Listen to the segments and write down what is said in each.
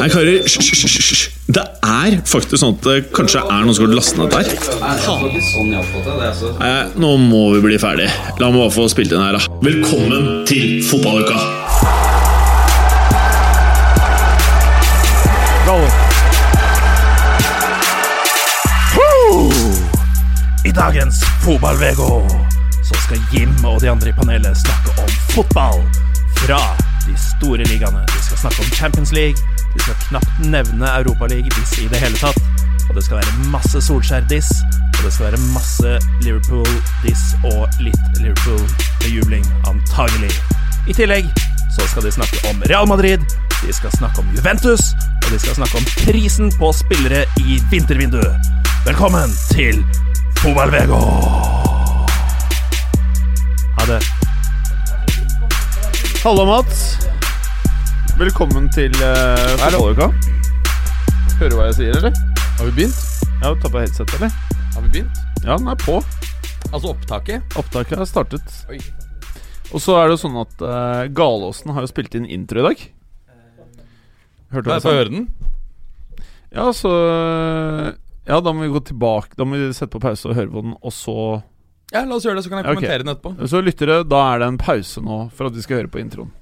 Nei, karer, hysj. Det er faktisk sånn at det kanskje er noen som har lastet ned dette her. Nei, nå må vi bli ferdig. La meg bare få spilt inn her, da. Velkommen til fotballuka! I dagens fotball-VG så skal Jim og de andre i panelet snakke om fotball fra de store ligaene. De skal snakke om Champions League, de skal knapt nevne Europaliga-diss i det hele tatt. Og det skal være masse Solskjær-diss, og det skal være masse Liverpool-diss og litt Liverpool-bejubling, antagelig. I tillegg så skal de snakke om Real Madrid, de skal snakke om Juventus, og de skal snakke om prisen på spillere i vintervinduet. Velkommen til Fotball-VG! Ha det. Hallo, Mats. Velkommen til uh, fotballuka. Hører du hva jeg sier, eller? Har vi begynt? Ja, Ta på headset, eller? Har vi begynt? Ja, den er på. Altså opptaket? Opptaket er startet. Oi. Og så er det jo sånn at uh, Galåsen har jo spilt inn intro i dag. Hørte du hva jeg sa? få høre den? Ja, så Ja, da må vi gå tilbake. Da må vi sette på pause og høre på den, og så Ja, la oss gjøre det, så kan jeg kommentere okay. den etterpå. Så lyttere, da er det en pause nå for at vi skal høre på introen.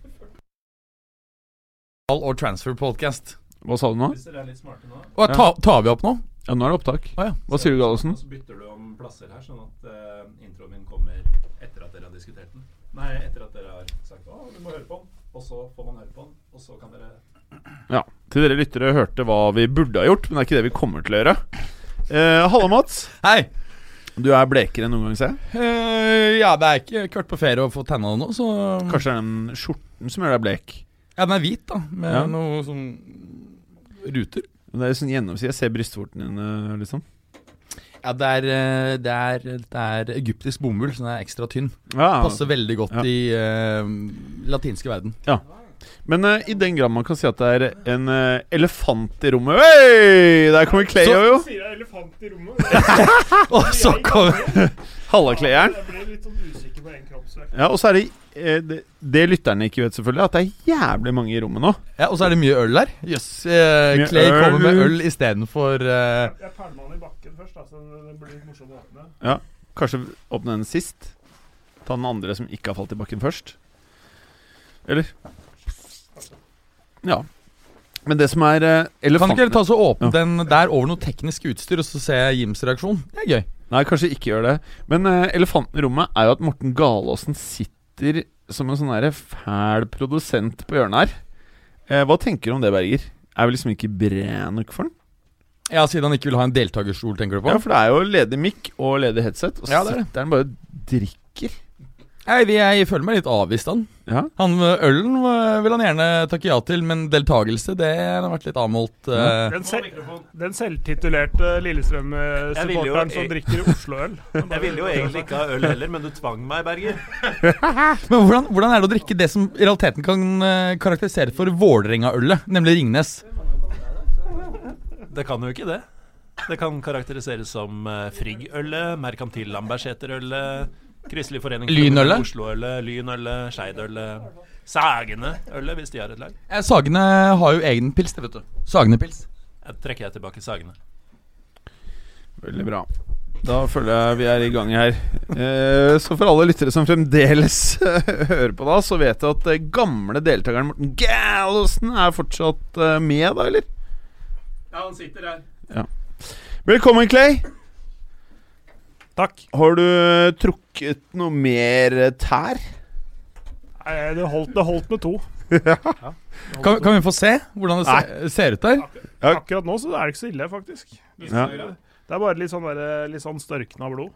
All or transfer podcast. Hva sa du nå? Hvis dere er litt smarte nå, Og ta, tar vi opp nå? Ja, nå er det opptak. Å ja. Hva sier du, Gallosen? så bytter du om plasser her, sånn at eh, introen min kommer etter at dere har diskutert den. Nei, etter at dere har sagt å, du må høre på den, og så får man høre på den, og så kan dere Ja. Til dere lyttere hørte hva vi burde ha gjort, men det er ikke det vi kommer til å gjøre. Eh, Halla, Mats. Hei! Du er blekere enn noen gang, ser jeg. Eh, ja, det er ikke ikke vært på ferie og fått tenna det nå, så Kanskje det er den skjorten som gjør deg blek. Ja, den er hvit, da, med Ja. noe sånn ruter. Det er sånn gjennomsida. Jeg ser brystvorten din, eh, liksom. Ja, det er, eh, det er, det er egyptisk bomull, så den er ekstra tynn. Ja, Passer veldig godt Ja. i eh, latinske verden. Men eh, i den grad man kan si at det er en eh, elefant i rommet Oi! Der kommer Cleo, jo. Sier jeg elefant i rommet? Og så kommer Halla, Cleeren. Jeg ble litt sånn usikker på en kroppsvekt. Ja, og så er det, det Det lytterne ikke vet, selvfølgelig, at det er jævlig mange i rommet nå. Ja, Og så er det mye øl der. Jøss. eh, Mye Clay øl. kommer med øl istedenfor uh, Jeg pælma den i bakken først, da, så det blir litt morsomt å åpne. Kanskje åpne den sist. Ta den andre som ikke har falt i bakken, først. Eller? Ja. Men det som er eh, Kan ikke dere ta så åpne Ja. den der over noe teknisk utstyr, og så ser jeg Jims reaksjon? Det er gøy. Nei, kanskje ikke gjør det. Men eh, elefanten i rommet er jo at Morten Galaasen sitter som en sånn der fæl produsent på hjørnet her. Eh, hva tenker du om det, Berger? Er vi liksom ikke bred nok for den? Ja, Siden han ikke vil ha en deltakerstol, tenker du på? Ja, for det er jo ledig mic og ledig headset, og så Ja, det er det. sitter han bare og drikker. Nei, jeg føler meg litt avvist av. Ja. Han Ølen øh, vil han gjerne takke ja til, men deltakelse det har vært litt avmålt. Uh. Den, sel den selvtitulerte Lillestrøm-supporteren som drikker Oslo-øl. Jeg ville jo egentlig ikke ha øl heller, men du tvang meg, Berger. Men hvordan, hvordan er det å drikke det som i realiteten kan øh, karakteriseres for Vålerenga-ølet, nemlig Ringnes? Det kan jo ikke det. Det kan karakteriseres som Frigg-ølet, Merkantil Lambertseter-ølet, Kristelig Forening? Oslo-ølet, Lynølet, Skeidølet, Sagene-ølet, hvis de har et lag. Eh, Sagene har jo egen pils, det, vet du. Sagene-pils. Jeg trekker jeg tilbake Sagene. Veldig bra. Da føler jeg vi er i gang her. Eh, så for alle lyttere som fremdeles hører på da, så vet jeg at eh, gamle deltakeren Morten Gallosen er fortsatt eh, med, da, eller? Ja, han sitter her. Velkommen, Clay. Takk. Har du eh, trukket noe mer eh, tær? Nei, det holdt, det holdt med to. Kan, kan vi få se hvordan det se, ser ut der? Ja. Akkurat nå så er det ikke så ille, faktisk. Ja. Det er bare litt sånn, der, litt sånn størkna blod.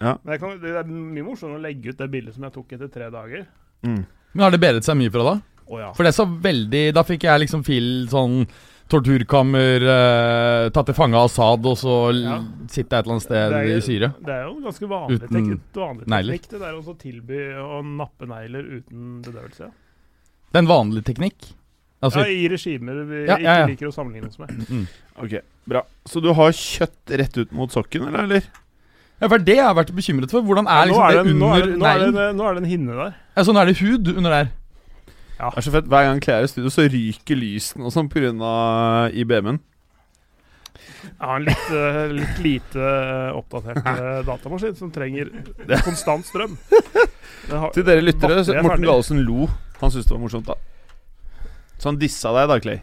Ja. Men kan, det er mye morsommere å legge ut det bildet som jeg tok etter tre dager. Men Har det bedret seg mye fra da? Oh, ja. For det så veldig Da fikk jeg liksom fil sånn torturkammer, eh, tatt til fange av Assad, og så Ja. sitte et eller annet sted er- i syre. Det er jo ganske vanlig, Uten tek vanlig teknikk, det der å tilby å nappe negler uten bedøvelse. Det er en vanlig teknikk. Altså, ja, I regimer vi Ja, ja, ikke liker å sammenligne oss med. mm. Ok, bra. Så du har kjøtt rett ut mot sokken, eller? eller? Ja, for det jeg har vært bekymret for. Hvordan er liksom er det det, er under neglen? nå, nå, nå er det en hinne der. Ja, så nå er det hud under der. Ja. Det er så fett. Hver gang Claire er i studio, så ryker lysen og sånn pga. IBM-en. Jeg har en litt, eh, litt lite eh, oppdatert eh, datamaskin som trenger konstant strøm. Har- Til dere lyttere, er Morten. Galesen lo. Han syntes det var morsomt, da. Så han dissa deg da, Clay.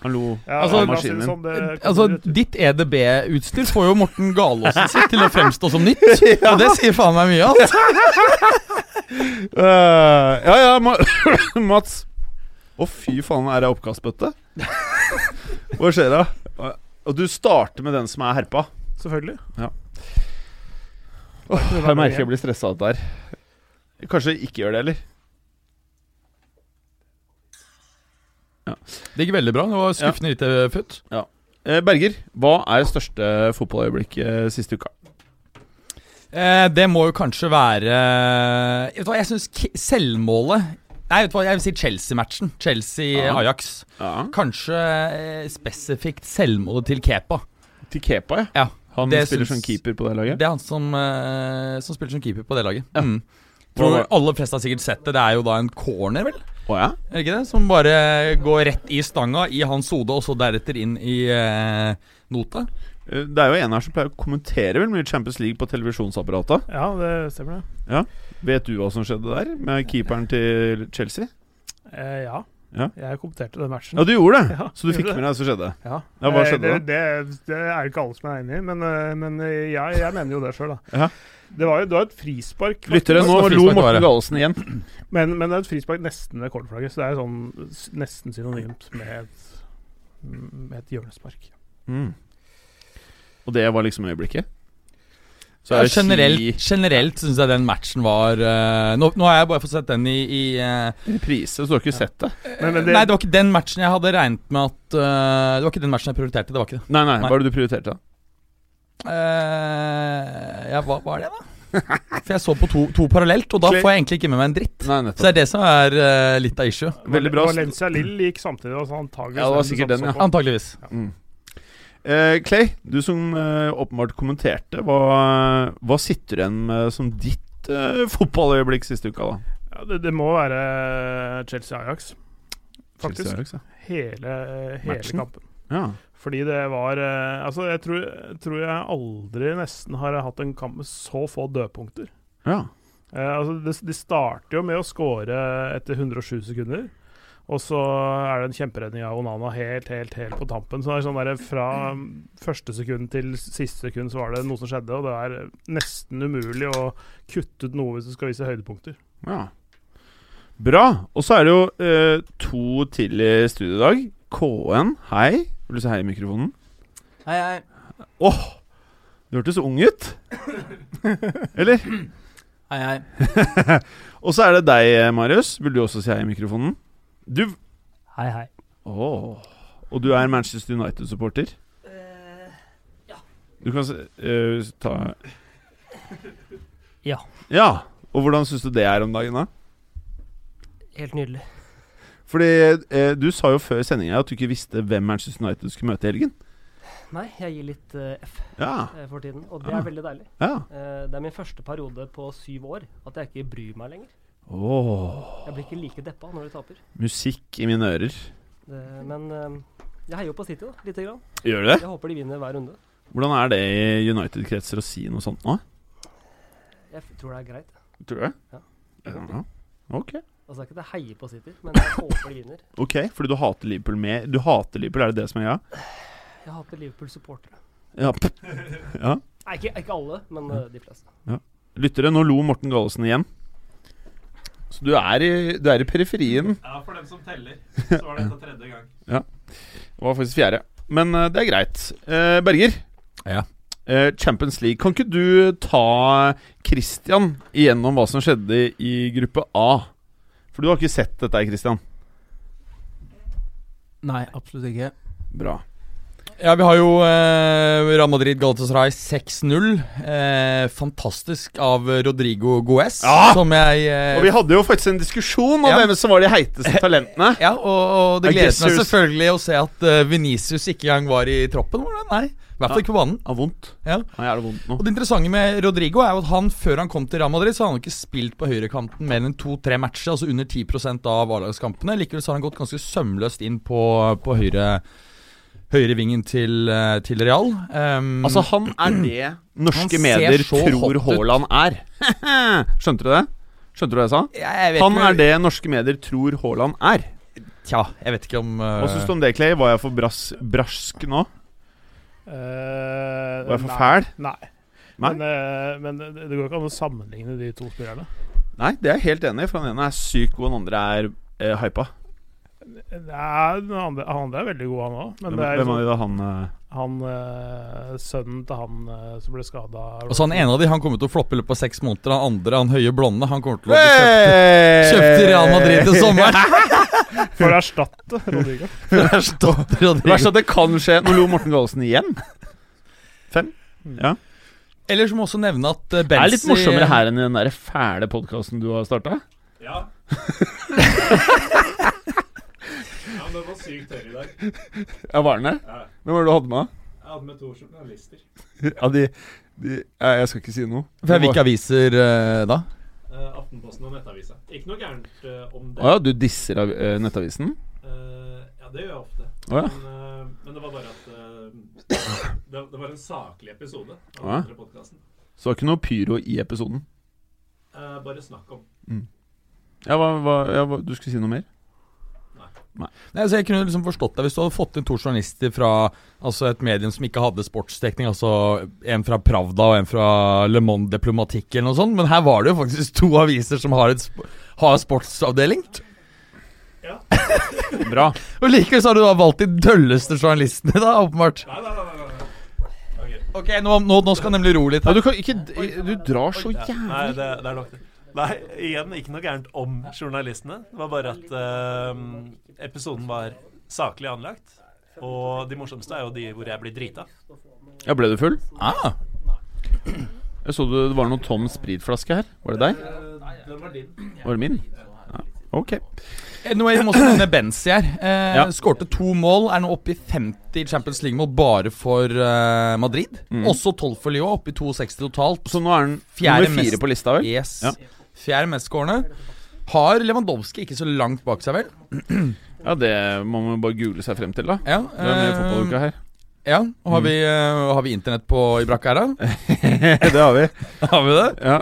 Han lo Ja, Altså, av maskinen det sånn, det Altså, ditt EDB-utstyr får jo Morten Galaasen sitt til å fremstå som nytt. Og det sier faen meg mye, altså. uh, ja, ja, Ma Mats. Å, fy faen, er det oppkastbøtte? Hva skjer da? Og du starter med den som er herpa. Selvfølgelig. Åh, jeg merker jeg blir stressa av dette her. Kanskje ikke gjør det, eller? Det gikk veldig bra. Det var skuffende lite futt. Ja. Berger, hva er største fotballøyeblikk eh, siste uka? Eh, det må jo kanskje være Vet du hva, jeg syns selvmålet Nei, vet du hva, jeg vil si Chelsea-matchen. Chelsea-Ajax. Ja. Kanskje eh, spesifikt selvmålet til Kepa. Til Kepa, ja. Ja, Han det spiller syns- som keeper på det laget. Det er han som, eh, som spiller som keeper på det laget. Ja. Mm. Tror Alle fleste har sikkert sett det. Det er jo da en corner, vel? Å ja? Er ikke det? Som bare går rett i stanga, i hans hode, og så deretter inn i eh, nota. Eh, Det er jo en her som pleier å kommentere vel mye Champions League på televisjonsapparatet. Ja, det stemmer det. Vet du hva som skjedde der, med keeperen til Chelsea? Eh, ja. Ja. Jeg kommenterte den matchen. Ja, du gjorde det! Ja, Så du fikk det. med deg det som skjedde? Ja, Ja, hva Eh, skjedde det, det, det er jo ikke alle som er enig i, men, eh, men eh, jeg, jeg mener jo det sjøl, da. Ja. Det var jo det var et frispark. Lyttere, nå lo Morten det? Igjen. Men, men det er et frispark nesten ved cornerflagget, så det er sånn nesten synonymt med et, med et hjørnespark. Mm. Og det var liksom øyeblikket? Så Ja, er generelt Ski- generelt syns jeg den matchen var uh, nå, nå har jeg bare fått sett den i, i uh, reprise, så du har ikke sett det? Men, men det, Nei, det var ikke den matchen jeg hadde regnet med at uh, Det var ikke den matchen jeg prioriterte. Det var ikke det. Nei, nei, Nei. hva er det du prioriterte? da? Eh, ja, hva var det, da? For jeg så på to, to parallelt, og da får jeg egentlig ikke med meg en dritt. Nei, Så det er det som er uh, litt av issue. Veldig bra. Valencia Lill gikk samtidig, altså antageligvis. Ja, det var sikkert den, ja. Antakeligvis. Mm. Eh, Clay, du som eh, åpenbart kommenterte, hva, hva sitter du igjen med som ditt eh, fotballøyeblikk siste uka, da? Ja, det, det må være Chelsea-Ajax, faktisk. Chelsea-Ajax, ja. Hele, hele Matchen? kampen. Ja. Fordi det var eh, Altså, jeg tror, tror jeg aldri nesten har hatt en kamp med så få dødpunkter. ja. Eh, altså, de, de starter jo med å score etter 107 sekunder. Og så er det en kjemperedning av Onana helt, helt, helt på tampen. Så det er sånn der, fra første sekund til siste sekund så var det noe som skjedde, og det er nesten umulig å kutte ut noe hvis du skal vise høydepunkter. Ja. Bra. Og så er det jo eh, to til i studio i dag. KN, hei. Vil du si hei i mikrofonen? Hei, hei. Åh, du hørtes ung ut. Eller? Hei, hei. Og så er det deg, Marius. Vil du også si hei i mikrofonen? Du Hei, hei. Oh. Og du er Manchester United-supporter? Ja Du kan se, eh, ta Ja. Ja. Og hvordan syns du det er om dagen, da? Helt nydelig. Fordi uh, du sa jo før sendinga at du ikke visste hvem Manchester United skulle møte i helgen. Nei, jeg gir litt F Ja. for tiden, og det ja. er veldig deilig. ja. Det er min første periode på syv år at jeg ikke bryr meg lenger. Åh. Jeg blir ikke like deppa når de taper. Musikk i mine ører. Det, men eh, jeg heier jo på City, da, lite grann. Gjør du det? Jeg håper de vinner hver runde. Hvordan er det i United-kretser å si noe sånt nå? Jeg tror det er greit. Tror du det? Ja. Ja. Ok. Altså, det er ikke at jeg heier på City, men jeg håper de vinner. Ok, Fordi du hater Liverpool mer Du hater Liverpool, er det det som er greia? Jeg hater Liverpool-supportere. Ja. ja. Nei, ikke, ikke alle, men eh, de fleste. Lyttere, nå lo Morten Gallesen igjen. Så du er i, du er i periferien. Ja, for dem som teller, så var dette tredje gang. ja. Det var faktisk fjerde. Men uh, det er greit. Uh, Berger. Ja. Uh, Champions League. Kan ikke du ta Christian igjennom hva som skjedde i gruppe A? For du har ikke sett dette, Christian. Nei, absolutt ikke. Bra. Ja, vi har jo eh, Real Madrid Galatasaray 6-0. Eh, fantastisk av Rodrigo Goes, Ja! som jeg eh, Og vi hadde jo faktisk en diskusjon om Ja. hvem som var de heiteste talentene. Ja, og, og det gleder meg selvfølgelig å se at uh, Venicius ikke engang var i troppen. Var det? Nei, i hvert fall ikke på banen. Har vondt. Ja. Ja, det vondt nå. Og Det interessante med Rodrigo er jo at han før han kom til Real Madrid, så har han ikke spilt på høyrekanten mer enn to-tre matcher, altså under 10 av A-lagskampene. Likevel så har han gått ganske sømløst inn på, på høyre høyrevingen til, eh, til Real. Um, Altså, han er det norske medier tror. Haaland er. Skjønte du det? Skjønte du hva jeg sa? jeg Han er det norske medier tror Haaland er. Tja, jeg vet ikke om uh, Hva syns du om det, Clay? Var jeg for brass, brask nå? Uh, Var jeg for nei. fæl? Nei. Nei? Men, uh, men det, det går ikke an å sammenligne de to spillerne. Nei, det er jeg helt enig i, for den ene er syk, og den andre er uh, hypa. Nei, han, han er veldig god, han òg. Men Hvem, det er hvem liksom, det da han eh, han eh, sønnen til han eh, som ble skada Altså Han ene av de han kommer til å floppe i løpet av seks måneder. Han andre, han høye blonde, han kommer til å bli kjøpt, kjøpt til Real Madrid til sommeren. For å erstatte Rodrigo. Erstatter Rodrigo. Verst at det kan skje. Nå lo Morten Gaalesen igjen. Fem? Ja. Eller så må også nevne at Benzi Det er litt morsommere her enn i den der fæle podkasten du har starta. Ja. Men den var sykt tørr i dag. Ja, var den det? Ja. Hvem var det du hadde med? Jeg hadde med to journalister. Ja, de, de ja, Jeg skal ikke si noe. Fra hvilke aviser uh, da? Uh, Aftenposten og Nettavisa. Ikke noe gærent uh, om det. Å ja, du disser av, eh, Nettavisen? Ja, det gjør jeg ofte. Å ja. Men, men det var bare at det, det var en saklig episode av Å ja. podkasten. Så det var ikke noe pyro i episoden? Eh, bare snakk om. Ja, hva, hva, ja, hva, Du skulle si noe mer? Nei, altså Jeg kunne liksom forstått deg hvis du hadde fått inn to journalister fra altså et medium som ikke hadde sportsdekning. Altså en fra Pravda og en fra Le Monde Diplomatikk eller noe sånt. Men her var det jo faktisk to aviser som har, et sp har sportsavdeling. Bra. Og likevel så har du da valgt de dølleste journalistene, da, åpenbart. Nei, nei, nei. nei, nei. Ok, nå, nå, nå skal jeg nemlig ro litt. Ja, her. du kan ikke Du drar så jævlig. Nei, det, det er nok det. Nei, igjen, ikke noe gærent om journalistene. Det var bare at eh, episoden var saklig anlagt. Og de morsomste er jo de hvor jeg blir drita. Ja, Ble du full? Ah, Jeg så du, det var noen tom spritflaske her. Var det deg? Den var din. Var det min? Ja. Ok. Eh, Nå må også nevne Benzi her. Eh, Ja. Skårte to mål. Er nå oppe i 50 Champions League-mål bare for eh, Madrid. Mm. Også 12 for Lyon, oppe i 62 totalt. Så nå er den Fjerde nummer fire mest- på lista, vel? Yes. Ja. Fjerde mest skårende. Har Lewandowski ikke så langt bak seg, vel? Ja, det må man bare google seg frem til, da. Ja, Det er med i fotballuka eh, her. ja. Og har, vi, uh, har vi internett på i brakka her, da? det har vi. Har vi det? Ja,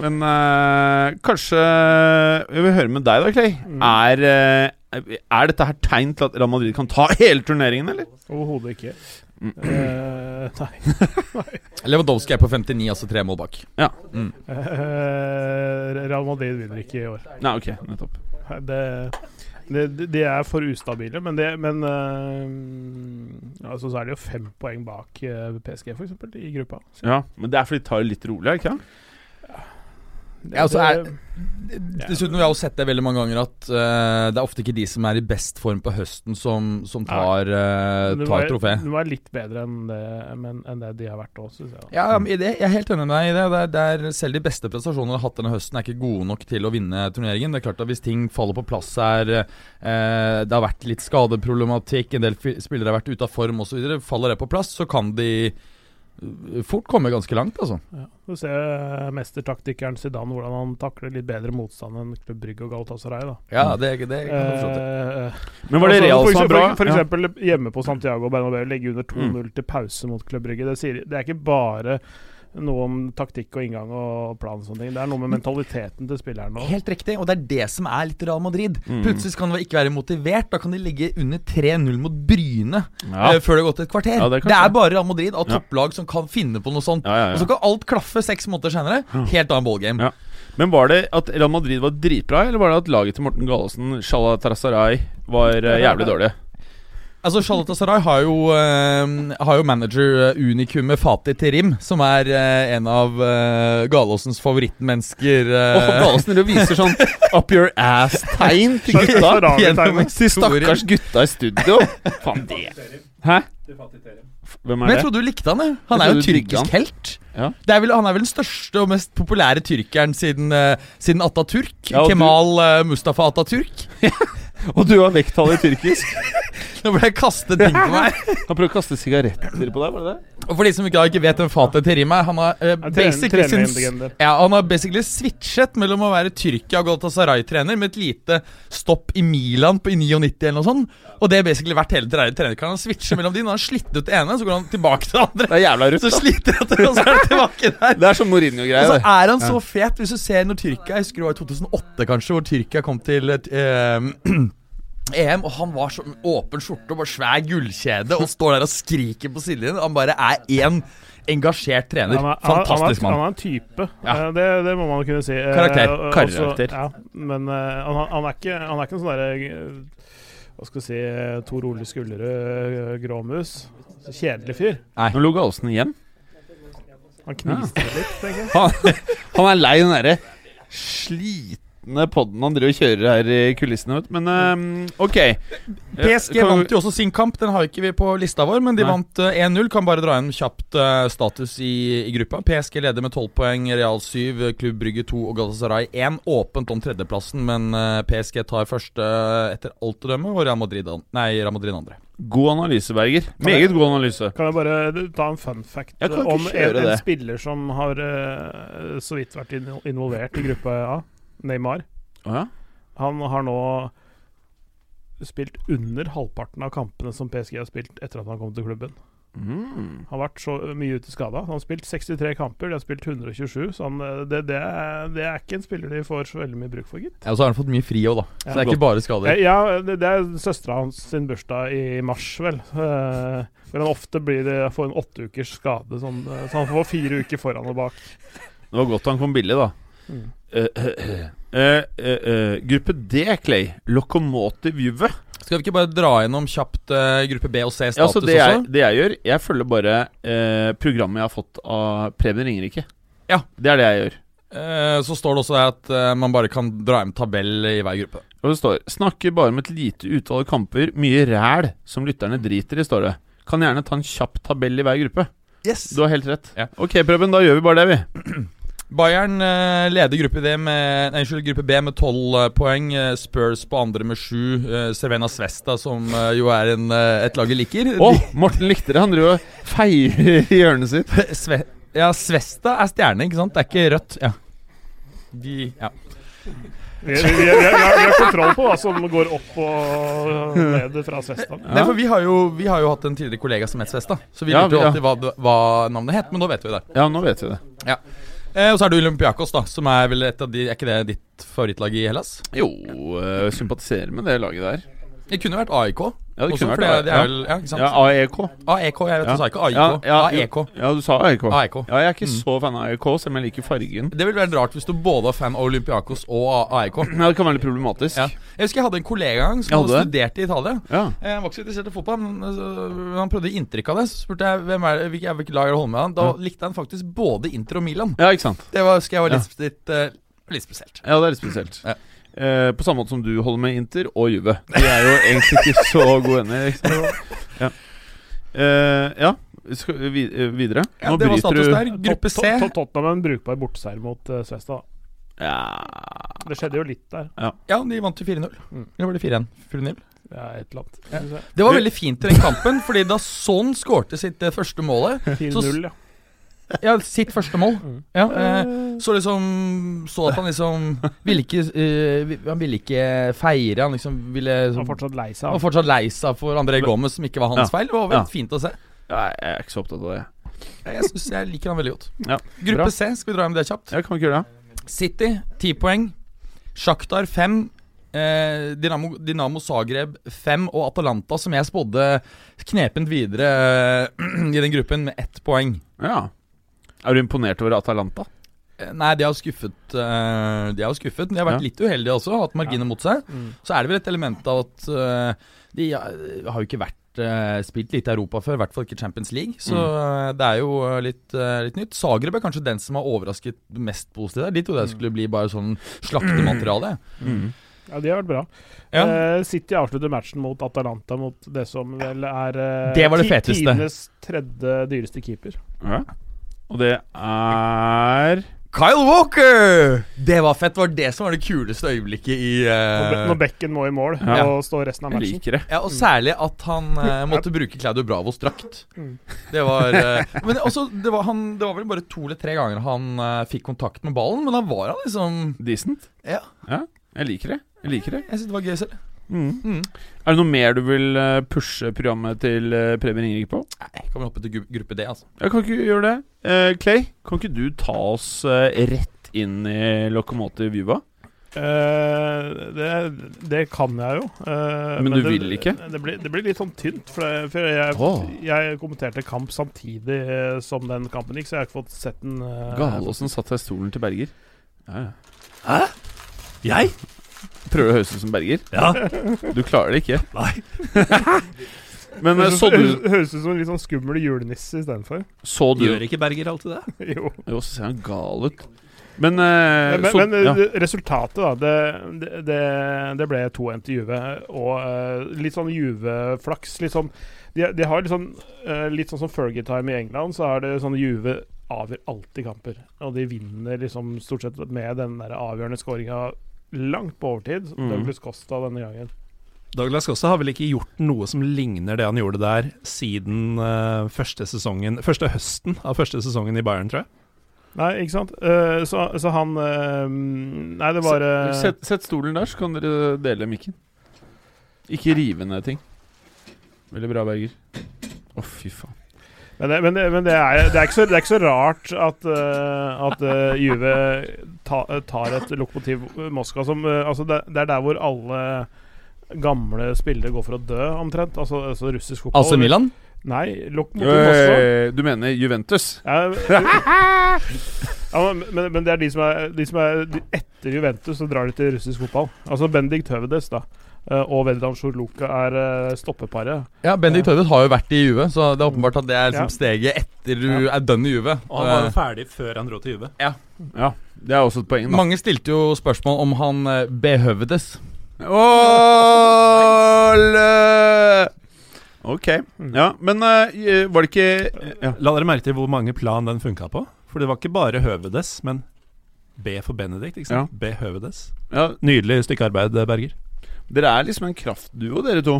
Men uh, kanskje Vi vil høre med deg, da, Clay. Er, uh, er dette her tegn til at Real Madrid kan ta hele turneringen, eller? Overhodet ikke. Mm. Eh, nei. Lewandowski er på 59, altså tre mål bak. Eh, Real Madrid vinner ikke i år. Nei, ok, nettopp. Det, det, de er for ustabile, men, det, men uh, altså, så er det jo fem poeng bak PSG, eksempel, i gruppa. Så Ja, Men det er fordi de tar det litt rolig, ikke det? Det, Ja, altså, er- Dessuten vi har jo sett det veldig mange ganger at uh, det er ofte ikke de som er i best form på høsten, som, som tar, uh, tar trofé. Du var litt bedre enn det, men, enn det de har vært òg, syns jeg. Ja, men i det, Jeg er helt enig med deg i det. det, er, det er Selv de beste prestasjonene du har hatt denne høsten, er ikke gode nok til å vinne turneringen. Det er klart at Hvis ting faller på plass her, uh, det har vært litt skadeproblematikk, en del spillere har vært ute av form osv., faller det på plass, så kan de fort komme ganske langt, altså. Ja. Du ser mestertaktikeren Zidane hvordan han takler litt bedre motstand enn Klubb Brygge og Galatasaray. da Ja, det, det kan du forstå. Eh, Men var det altså, Real som var bra? For Ja. eksempel hjemme på Santiago Bernabeu legge under 2-0 til pause mot Klubb Brygge. Det, sier, det er ikke bare noe om taktikk og inngang og plan og sånne ting. Det er noe med mentaliteten til spilleren òg. Helt riktig, og det er det som er litt Real Madrid. Mm. Plutselig kan de ikke være motivert. Da kan de ligge under 3-0 mot Bryne Ja. uh, før det har gått et kvarter. Ja, det det, er bare Real Madrid av topplag som kan finne på noe sånt. Og så kan alt klaffe seks måneder senere. Helt annen ballgame. Men var det at Real Madrid var dritbra, eller var det at laget til Morten Galesen, Shala Tarasaray, var uh, jævlig dårlig? Altså Charlotte Saray har jo, uh, har jo manager eh, unikumet Fatih Terim, som er uh, en av uh, Galåsens favorittmennesker. Uh. Og Galåsen viser sånn up your ass-tegn til gutta. Til stakkars gutta i studio. Faen, det Hæ? Hvem er Men jeg det? trodde du likte han, jeg. Han Jeg er jo du tyrkisk helt. Ja. Det er vel, han er vel den største og mest populære tyrkeren siden, uh, siden Atatürk. Ja, du- Kemal eh, Mustafa Atatürk. Og du har vekttallet tyrkisk? Nå ble jeg kastet ting på meg. Han prøvde å kaste sigaretter på deg, var det det? Og for de som ikke, ikke vet hvem Fateh Terim er, han har eh, basically sin, ja, Han har basically switchet mellom å være Tyrkia og Galatasaray-trener med et lite stopp i Milan på i 99 eller noe sånt. Og det har basically vært hele trener- trenerkarrieren. Han switcher mellom de. Når han slitt ut det ene, så går han tilbake til det andre. Det er jævla rutt. Så sliter han til, og så er han tilbake der. Det er som Mourinho-greier. Og så er han så fet, hvis du ser når Tyrkia Jeg husker det var i 2008, kanskje, hvor Tyrkia kom til et, eh, EM, og han var sånn åpen skjorte og bare svær gullkjede og står der og skriker på sidelinjen. Han bare er én engasjert trener. Han er, Fantastisk han, er, han er en type. Ja. Eh, det, det må man kunne si. Eh, Karakter. Karakter. Ja, men eh, han, han, er ikke, han er ikke en sånn derre Hva skal vi si Tor Ole Skullerud, eh, gråmus. Kjedelig fyr. Nå lå Gallosen igjen. Han kniste litt, tenker jeg. Han, han er lei den derre slitne podden han driver og kjører her i kulissene. vet. Men ehm, OK. PSG Kan- vant jo også sin kamp, den har ikke vi på lista vår, men de Nei. vant eh, 1-0. Kan bare dra inn kjapt uh, status i, i gruppa. PSG leder med 12 poeng, Real 7, Klubb Brygge 2 og Galatasaray 1. Åpent om tredjeplassen, men uh, PSG tar første eh, etter alt å dømme, og Real Madrid, an nei, Real Madrid andre. God analyse, Berger. Meget god analyse. Kan jeg bare ta en fun fact om en, en spiller som har eh, så vidt vært involvert i gruppe A? Neymar. Å ja? Han har nå spilt under halvparten av kampene som PSG har spilt etter at han kom til klubben. Mm. Han har vært så mye ute skada. Han har spilt 63 kamper, de har spilt 127. Så han, eh, det, det, er, det er ikke en spiller de får så veldig mye bruk for, gitt. Ja, og så har han fått mye fri òg, da. Så Ja, det er ikke bare skader. Eh, Ja, det, det er søstera hans sin bursdag i mars, vel. Uh, men han ofte blir, eh, får en åtte ukers skade, sånn, eh, så han får fire uker foran og bak. Det var godt han kom billig, da. Mm. Eh, eh, eh, gruppe D, Clay. Lokomotiv Juve. Skal vi ikke bare dra gjennom kjapt uh, gruppe B og C Ja, altså det, jeg, det jeg gjør Jeg følger bare uh, programmet jeg har fått av Preben Ringerike. Ja. Det er det jeg gjør. Eh, så står det også at man bare kan dra hjem tabell i hver gruppe. Og det står Snakker bare om et lite utvalg kamper. Mye ræl som lytterne driter i, står det. Kan gjerne ta en kjapp tabell i hver gruppe. Yes Du har helt rett. Ja. Ok, Preben, da gjør vi bare det, vi. Bayern eh, leder gruppe, D med, nei, gruppe B med tolv poeng. eh, Spurs på andre med sju. Uh, Cervena Svesta, som eh, jo er en, eh, et lag jeg liker. Å, Morten likte det. Han driver og feirer i hjørnet sitt. Sve, ja, Svesta er stjerne, ikke sant? Det er ikke rødt. Ja. De, ja. Vi, vi, vi, vi, har, vi har kontroll på hva som går opp og ned fra Svesta. Nei, for vi har, jo, vi har jo hatt en tidligere kollega som het Svesta, så vi Ja, lurte jo ja. alltid hva, hva navnet het, men nå vet vi det. Ja, nå vet vi det. Eh, og så er du Olympiakos, da, som er vel et av de Er ikke det ditt favorittlag i Hellas? Jo, øh, sympatiserer med det laget der. Det kunne vært AIK. Ja, det også, kunne vært det, er ja. ja? Ja, AEK. AEK, jeg vet du sa ikke AIK. AEK. Ja, du sa AEK. AEK. Ja, jeg er ikke Mm. så fan av AEK, selv om jeg liker fargen. Det ville vært rart hvis du både var fan av Olympiakos og AIK. Ja, det kan være litt problematisk. Jeg husker jeg hadde en kollega en gang som Jeg hadde studert i Italia. Eh, Han var ikke så interessert i fotball, men altså, han prøvde inntrykk av det. Så spurte jeg hvem er det, hvilket, hvilke lag er det holder med han. Da likte han faktisk både Inter og Milan. ja, ikke sant. Det var, skal jeg være litt, litt, litt, litt spesielt. Ja, det er litt spesielt. Ja. Eh, på samme måte som du holder med Inter og Juve. De er jo egentlig ikke så gode venner. Ja. Eh, ja. Skal vi eh, videre? Ja, det var status der. Gruppe C. Tot- Tot- Tottenham en brukbar borteseier mot uh, Svesta. Ja Det skjedde jo litt der. Ja, de vant jo 4-0. Mm. Eller var det 4-1? 4-0? Ja, et eller annet. Ja. Det var veldig fint i den kampen, fordi da Son skårte sitt eh, første målet 4-0, ja. Ja, sitt første mål. Mm. Ja, eh, så liksom Så at han liksom ville ikke eh, Han ville ikke feire. Han liksom ville Han var fortsatt lei seg. Han var fortsatt lei seg for André Gomez, som ikke var hans Ja. feil. Det var Ja. fint å se. Ja, jeg er ikke så opptatt av det. Jeg, synes, jeg liker han veldig godt. Ja, Gruppe bra. C, skal vi dra hjem det kjapt? Ja, kan ikke gjøre det. City, ti poeng. Sjaktar fem. Eh, Dynamo, Dynamo Zagreb fem. Og Atalanta, som jeg spådde knepent videre eh, i den gruppen, med ett poeng. Ja. Er du imponert over Atalanta? Eh, Nei, de har skuffet eh, De har skuffet. Men de har vært Ja. litt uheldige også, hatt marginer mot seg. Mm. Så er det vel et element av at eh, de har jo ikke vært spilt lite i Europa før, i hvert fall ikke Champions League. Så mm. det er jo litt, litt nytt. Zagreb er kanskje den som har overrasket mest positivt der. De trodde jeg skulle bli bare sånn slaktemateriale. Mm. Ja, de har vært bra. Ja. Uh, City avslutter matchen mot Atalanta mot det som vel er uh, Det var det tidenes tredje dyreste keeper. Ja. Og det er Kyle Walker! Det var fett. Det var det som var det kuleste øyeblikket i uh... Når Bekken må i mål Ja. og står resten av matchen. liker det. Ja, og særlig at han uh, måtte bruke Claudio Bravos drakt. Mm. Det var uh, Men også, det var, han, det var vel bare to eller tre ganger han fikk kontakt med ballen, men da var han liksom Decent. Ja, Jeg liker det. Jeg liker det. jeg synes det var gøy selv. Mm. Mm. Er det noe mer du vil eh, pushe programmet til eh, Preben Ringrik på? Nei, kan vi hoppe til gruppe D, altså. Jeg kan ikke gjøre det. Uh, Clay, kan ikke du ta oss uh, rett inn i Lokomotiv Juba? Uh, det, det kan jeg jo. Uh, Men du det, vil ikke? Det blir, det blir litt sånn tynt. For, det, for jeg, oh. jeg kommenterte kamp samtidig som den kampen gikk, så jeg har ikke fått sett den. Uh, Galåsen satt seg i stolen til Berger. Ja, ja. Hæ? Jeg? Prøver du å høres ut som Berger. Ja. Du klarer det ikke. Nei. Men eh, Høres så du, høres ut som en litt sånn skummel julenisse istedenfor. så du Gjør ikke Berger alltid det? jo. Jo, så ser han gal ut. Men, eh, Men, så, men eh, ja. resultatet, da. Det, det, det, ble 2-1 til Juve. Og uh, litt sånn Juve-flaks. Litt sånn de, de har litt sånn eh, Litt sånn som Fergie-time i England, så er det sånn Juve avgjør alltid kamper. Og de vinner liksom stort sett med den der avgjørende skåringa langt på overtid. Mm. Douglas Costa denne gangen. Douglas Costa har vel ikke gjort noe som ligner det han gjorde der siden uh, første sesongen Første høsten av første sesongen i Bayern, tror jeg. Nei, ikke sant? Uh, så, så han uh, Nei, det var sett, sett stolen der, så kan dere dele mikken. Ikke rive ned ting. Veldig bra, Berger. Å, fy faen. Men, det, men, det, men det, er, det, er ikke så, det er ikke så rart at, uh, at uh, Juve ta, tar et lokomotiv Moskva som uh, altså det, det er der hvor alle gamle spillere går for å dø, omtrent. Altså, altså russisk fotball. Altså Milan? Nei, lokomotiv Moskva. Du mener Juventus? Ja, ja, men, men, det er de som er, de som er de, Etter Juventus så drar de til russisk fotball. Altså Bendik Tøvedes da og Vedran Sjurluka er uh, stoppeparet. Ja, Bendik Tøvet har jo vært i Juve, så det er åpenbart at det er liksom Ja. steget etter du Ja. er dønn i Juve. Og han var jo Eh, ferdig før han dro til Juve. Ja, det er også et poeng, da. mange stilte jo spørsmål om han eh, behøvdes. Åle! Ok. Ja, men var det ikke ja. La dere merke til hvor mange plan den funka på? For det var ikke bare Høvedes, men B for Benedikt. ikke sant? B Høvedes. ja, Nydelig stykke arbeid, Berger. Dere er liksom en kraftduo, dere to.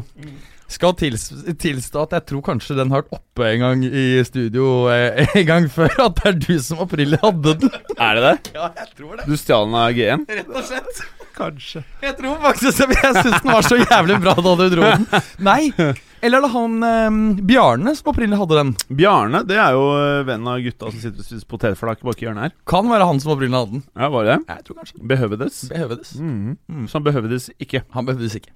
Skal tils tilstå at jeg tror kanskje den har vært oppe en gang i studio eh, en gang før. At det er du som opprinnelig hadde den. Er det det? Ja, jeg tror det. Du stjal den av G1? Rett og slett. Kanskje. Jeg tror faktisk Jeg syns den var så jævlig bra da du dro den. Nei. Eller er det han eh, Bjarne som opprinnelig hadde den? Bjarne, det er jo øh, vennen av gutta som sitter og spiser potetflak bak hjørnet her. Kan være han som opprinnelig hadde den. Ja, var det? Jeg tror kanskje Behøvedes? Behøvedes. Så han behøvedes ikke. Han behøvedes ikke.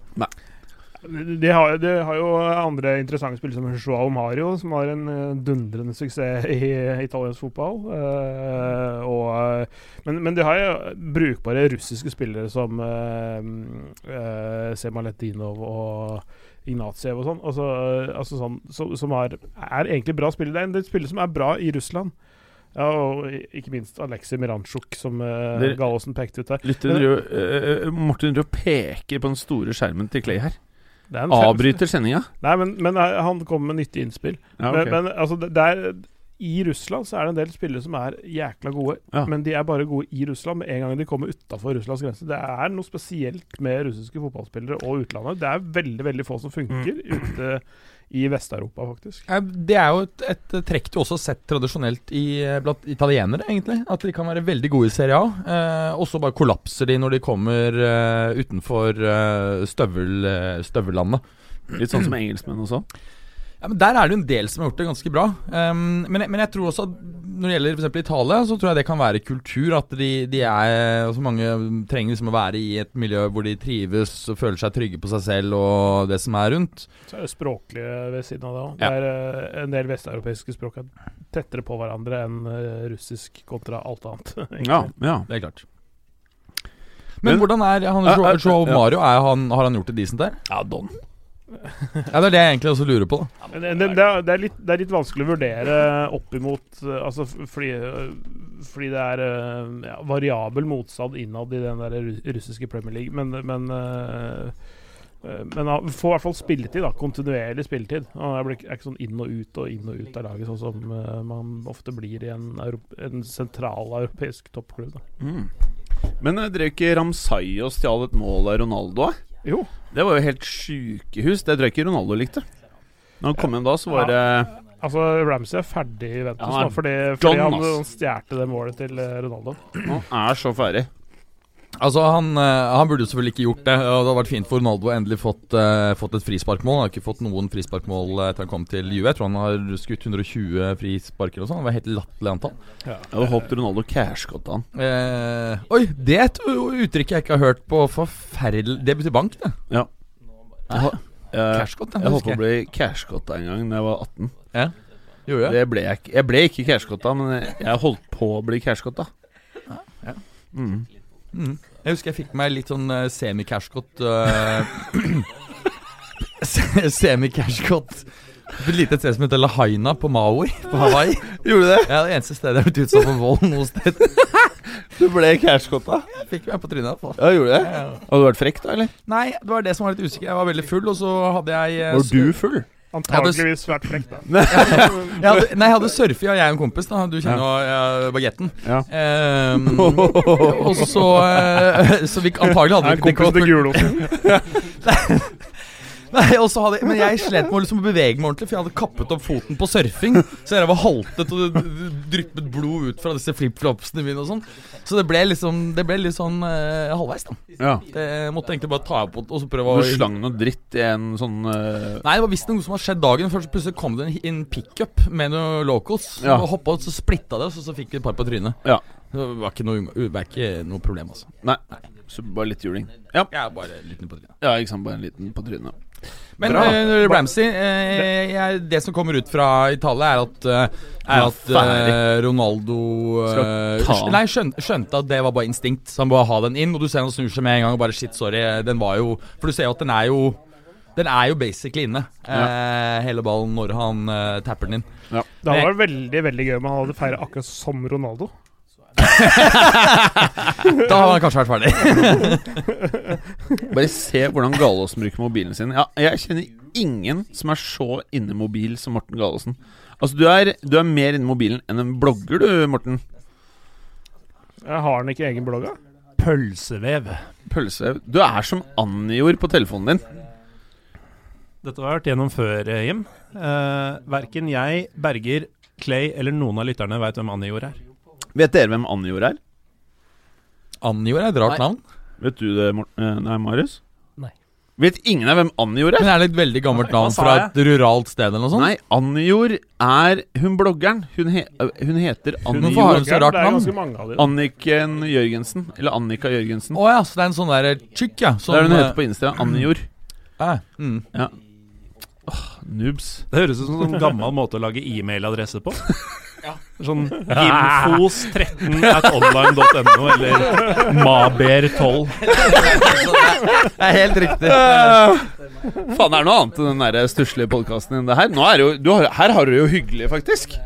De har, de har jo andre interessante spillere som Joao Mario, som har en eh, dundrende suksess i italiensk fotball. Uh, og, eh, men, men de har jo brukbare russiske spillere som uh, Semaletdinov og Ignatiev og sånn. Altså, eh, altså sånn som, som er, er egentlig bra spillere. Det er en del spillere som er bra i Russland. Ja, og ikke minst Aleksej Miranchuk, som uh, Dere- Gallosen pekte ut der. Lytter, jo- øh, øh, Morten og peker på den store skjermen til Clay her. Det er en fem- Avbryter sendinga. Nei, men, men eh, han kommer med nyttige innspill. Ja, okay. Men, men altså, det, det er, i Russland så er det en del spillere som er jækla gode, Ja. men de er bare gode i Russland med en gang de kommer utafor Russlands grense. Det er noe spesielt med russiske fotballspillere og utlandet. Det er veldig veldig få som funker ute i Vest-Europa, faktisk. Det er jo et, et trekk du også har sett tradisjonelt i, eh, blant italienere, egentlig. At de kan være veldig gode i Serie A, eh, og så bare kollapser de når de kommer eh, utenfor eh, støvel, eh, støvellandet. Litt sånn som engelskmenn også. Ja, men Der er det jo en del som har gjort det ganske bra. Um, men, jeg- men jeg tror også at når det gjelder f.eks. Italia, så tror jeg det kan være kultur. At de, de er altså Mange trenger liksom å være i et miljø hvor de trives og føler seg trygge på seg selv og det som er rundt. Så er det språklige ved siden av det òg. Ja. Er eh, En del vesteuropeiske språk er tettere på hverandre enn uh, russisk kontra alt annet. Ja, ja. Det er klart. Men, Men- hvordan er han Ja, Joao ja, ja. Mario? Er han, har han gjort det decent der? Ja, Don. Ja, Det er det jeg egentlig også lurer på. da Det, det, det, er, det, er litt, det er litt vanskelig å vurdere opp imot Altså fordi, eh, fordi det er eh, ja, variabel motstand innad i den der russiske Premier League, men, men eh, men han får i hvert fall spilletid. da Kontinuerlig spilletid. Han er ikke sånn inn og ut og inn og ut av laget, sånn som man ofte blir i en, en sentraleuropeisk toppklubb. da Mm. Men drev ikke Ramsay og stjal et mål av Ronaldo? Jo. Det var jo helt sjukehus. Det tror jeg ikke Ronaldo likte. Når han kom hjem da, så var det Altså, Ramsey er ferdig i Ventus Ja, nå, fordi, fordi han, han stjal det målet til eh, Ronaldo. Han er så ferdig. Altså Han, eh, han burde jo selvfølgelig ikke gjort det. Og Det hadde vært fint for Ronaldo å endelig fått, uh, fått et frisparkmål. Han har ikke fått noen frisparkmål eh, etter han kom til Juve. Jeg tror han har skutt 120 frisparker og sånn. Det var helt latterlig antall. Jeg hadde håpet Ronaldo cashcotta han. Eh, oi, det er et uttrykk jeg ikke har hørt på forferdelig Det betyr bank, det. Ja. Jeg, Cashcot, jeg holdt på å bli cashcotta en gang da jeg var 18. Ja. Gjorde jeg? Det ble jeg. Jeg ble ikke cashcotta, men jeg- holdt på å bli cashcotta. ja. Mm. Mm. Jeg husker jeg fikk meg litt sånn uh, semi-cashcot uh, Semi-cashcot på et lite sted som heter Lahaina på Maui på Hawaii. Gjorde du det? Ja, Det eneste stedet jeg har blitt utsatt for vold noe sted. Du ble cashcotta? Fikk meg på trynet. På. Ja, gjorde du det? Ja, ja. Hadde du vært frekk da, eller? Nei, det var det som var litt usikker. Jeg var veldig full, og så hadde jeg eh, Var du full? Antakeligvis svært frekk, da. jeg hadde, Nei, jeg hadde surfet, ja, jeg og en kompis. da Du kjenner jo ja. bagetten. Ja. Um, og så uh, Så vi antagelig hadde vi ikke tenkt Gulosen. Nei, hadde, Men jeg slet med å liksom bevege meg ordentlig, for jeg hadde kappet opp foten på surfing. Så jeg var haltet og det dryppet blod ut fra disse flipflopsene mine og sånn. Så det ble liksom Det ble litt sånn uh, halvveis, da. Ja. Det jeg måtte egentlig bare ta opp og så prøve å Du slang noe dritt i en sånn uh... Nei, det var visst noe som hadde skjedd dagen før. Så plutselig kom det en, en pickup med noen locals. Ja. Og hoppa ut, så splitta det, og så, så fikk vi et par på trynet. Ja. Det var ikke noe, var ikke noe problem, altså. Nei. Så bare litt juling. Ja. ja bare bare liten på trynet. ja, ikke sant. Bare en liten på trynet. Men eh, Ramsey uh, jeg, Det som kommer ut fra Italia, er at, uh, er at Ronaldo Skal ta. Nei, skjønte, skjønte at det var bare instinkt. Så han bare ha den inn. Og du ser han snur seg med en gang og bare shit, sorry. Den var jo For du ser jo at den er jo Den er jo basically inne, eh, hele ballen, når han eh, tapper den inn. Det hadde vært veldig veldig gøy om han hadde feira akkurat som Ronaldo. Da har han kanskje vært ferdig. Bare se hvordan Galaasen bruker mobilen sin. Ja, jeg kjenner ingen som er så inne mobil som Morten Galaasen. Altså, du er, du er mer inne i mobilen enn en blogger, du, Morten. Jeg har han ikke egen blogg, da? Pølsevev. Pølsevev. Du er som Anjor på telefonen din. Dette har jeg vært gjennom før, eh, Jim. Uh, verken jeg, Berger, Clay eller noen av lytterne veit hvem Anjor er. Vet dere hvem Anjor er? Anjor er et rart Nei. navn. Vet du det, Mort eh, nei, Marius? Nei. Vet ingen av hvem Anjor er? Men er det et veldig gammelt Hva navn sa fra et ruralt sted eller noe sånt? Nei, Anjor er hun bloggeren. Hun, he, øh, hun heter Hvorfor har hun så rart det er navn? ganske mange av dem. Anniken Jørgensen. Eller Annika Jørgensen. Å ja, så det er en sånn der tjukk, ja. det er hun eh, heter på Insta. Anjor. eh, mm. Noobs. Det høres ut som en sånn gammel måte å lage e-mailadresse på. Sånn gimfos13 at online.no eller maber12. Det er helt riktig. Faen, det er noe annet enn den der stusslige podkasten enn det her. Nå er det jo, du har, her har du det jo hyggelig, faktisk.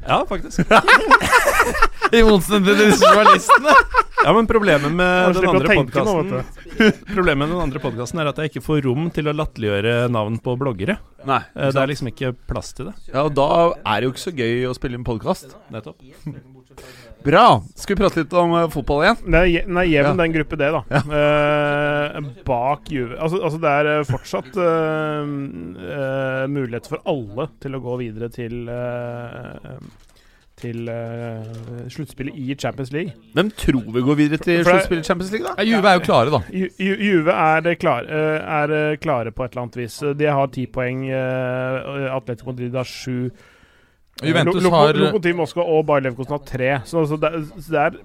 Ja, faktisk. I motsetning til disse journalistene. Ja, men problemet med den andre nå, podkasten Problemet med den andre podcasten er at jeg ikke får rom til å latterliggjøre navn på bloggere. Nei. Eh, Det er liksom ikke plass til det. Ja, og da er det jo ikke så gøy å spille inn podkast. Nettopp. Bra. Skal vi prate litt om uh, fotball igjen? Det er, er jevn, Ja. den gruppe D, da. Eh, bak Juve altså, altså, det er eh, fortsatt uh, mulighet for alle til å gå videre til uh, Til uh, sluttspillet i Champions League. Hvem tror vi går videre til sluttspillet i Champions League, da? Ja, Juve er jo klare, da. Ju, Ju- Juve er, klar, eh, er eh, klare på et eller annet vis. De har ti poeng. Uh, Atletico Madrid har sju. Juventus har Lokomotiv Moskva og Bayer Leverkusen har tre. Så, så det, så det er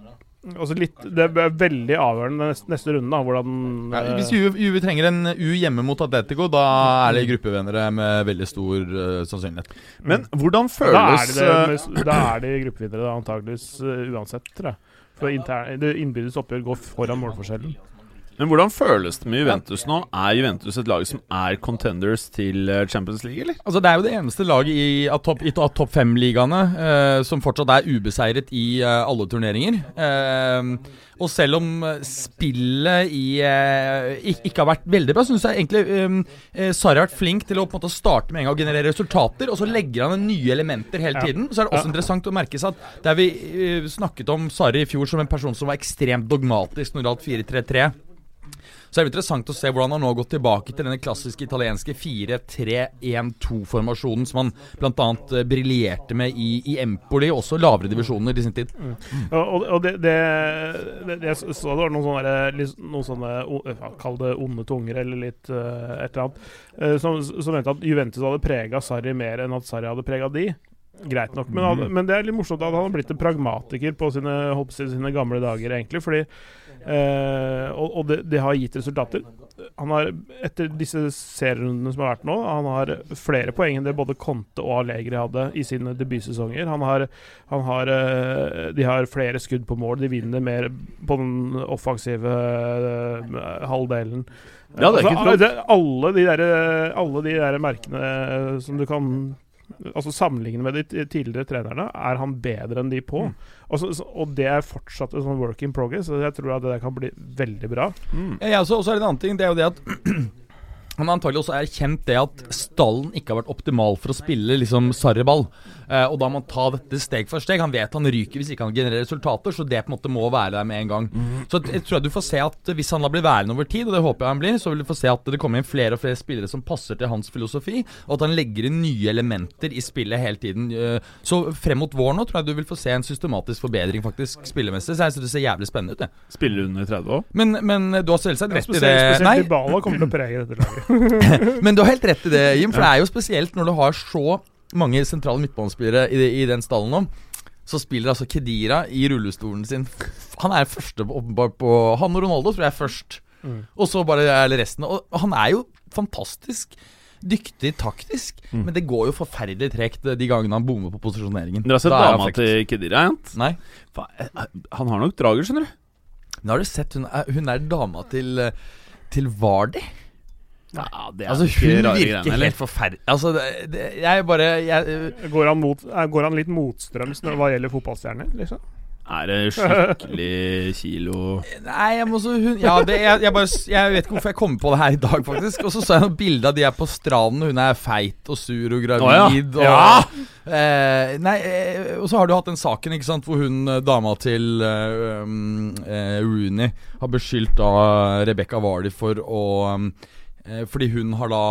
litt, Det er veldig avgjørende neste, runde, da, hvordan ja, eh, Hvis Juve, trenger en U hjemme mot Atletico, da er det gruppevinnere med veldig stor uh, sannsynlighet. Men hvordan Da er føles det, eh, da er de gruppevinnere antageligvis uh, uansett, tror jeg. For intern, det innbyrdes oppgjør går foran målforskjellen. Men hvordan føles det med Juventus nå? Er Juventus et lag som er contenders til eh, Champions League, eller? Altså Det er jo det eneste laget i, av topp top to- fem-ligaene eh, som fortsatt er ubeseiret i eh, alle turneringer. Eh, og selv om spillet i, eh, ikke har vært veldig bra, syns jeg egentlig eh, eh, Sarri har vært flink til å på en måte starte med en gang og generere resultater, og så legger han inn nye elementer hele tiden. Så er det også interessant å merke seg at der vi eh, snakket om Sarri i fjor som en person som var ekstremt dogmatisk når det gjaldt 4-3-3 så er det interessant å se hvordan han nå har gått tilbake til denne klassiske italienske 4-3-1-2-formasjonen som han bl.a. Uh, briljerte med i, i Empoli, også lavere divisjoner i sin tid. Og, og, og det, det, det, det Jeg så det var noen sånne, noen sånne Kall det onde tunger, eller litt eh, et eller annet, eh, som, som mente at Juventus hadde prega Sarri mer enn at Sarri hadde prega de. Greit nok, men, hadde, men det er litt morsomt at han har blitt en pragmatiker på sine, sine gamle dager, egentlig. Fordi eh, Og, og det, det har gitt resultater. Han har, etter disse serierundene som har vært nå, han har flere poeng enn det både Conte og Allegri hadde i sine debutsesonger. Han har, han har eh, De har flere skudd på mål, de vinner mer på den offensive eh, halvdelen. Ja, det er ikke Altså, alle, de der, alle de der merkene som du kan Altså Sammenlignet med de tidligere trenerne, er han bedre enn de på. Altså, så, og det er fortsatt en sånn work in progress. Så jeg tror at det der kan bli veldig bra. Ja, ja, så, og så er det en annen ting. Det er jo det at han antagelig også erkjent det at stallen ikke har vært optimal for å spille liksom Sarri-ball. Eh, og da må han ta dette steg for steg. Han vet han ryker hvis ikke han genererer resultater, så det på en måte må være der med en gang. Så jeg tror jeg du får se at hvis han da blir værende over tid, og det håper jeg han blir, så vil du få se at det kommer inn flere og flere spillere som passer til hans filosofi, og at han legger inn nye elementer i spillet hele tiden. Eh, så frem mot våren nå tror jeg du vil få se en systematisk forbedring faktisk spillemessig. Så jeg synes det ser jævlig spennende ut, Det. Spiller under 30 år? Men, men du har selvsagt rett i det. Spesielt, spesielt Nei, Dybala kommer til å prege dette laget. men du har helt rett i det, Jim. For det er jo spesielt når du har så mange sentrale midtbanespillere i, i den stallen nå. Så spiller altså Kedira i rullestolen sin. Han er første åpenbart på Han og Ronaldo tror jeg er først. Mm. Og så bare eller resten. Og han er jo fantastisk dyktig taktisk, men det går jo forferdelig tregt de gangene han bommer på posisjoneringen. Dere har sett Da dama til Kedira? Jent? Nei. Eh, Han har nok drager, skjønner du. Men har du sett hun er, hun er dama til eh, Til Vardi? Ja, det er Altså Hun virker greiene, helt forferdelig Altså, det, det, jeg bare jeg, Går han, mot, går han litt motstrøms når- hva gjelder fotballstjerner? Liksom? Er det skikkelig kilo Nei, jeg må så hun Ja, det, jeg, jeg, bare, jeg vet ikke hvorfor jeg kommer på det her i dag, faktisk. Og så så jeg noen bilder av de er på stranden, hun er feit og sur og gravid. Å, ja. Og, eh, nei, eh, og så har du hatt den saken ikke sant hvor hun eh, dama til eh, um, eh, Rooney har beskyldt da Rebekka Vardy for å um, fordi hun har da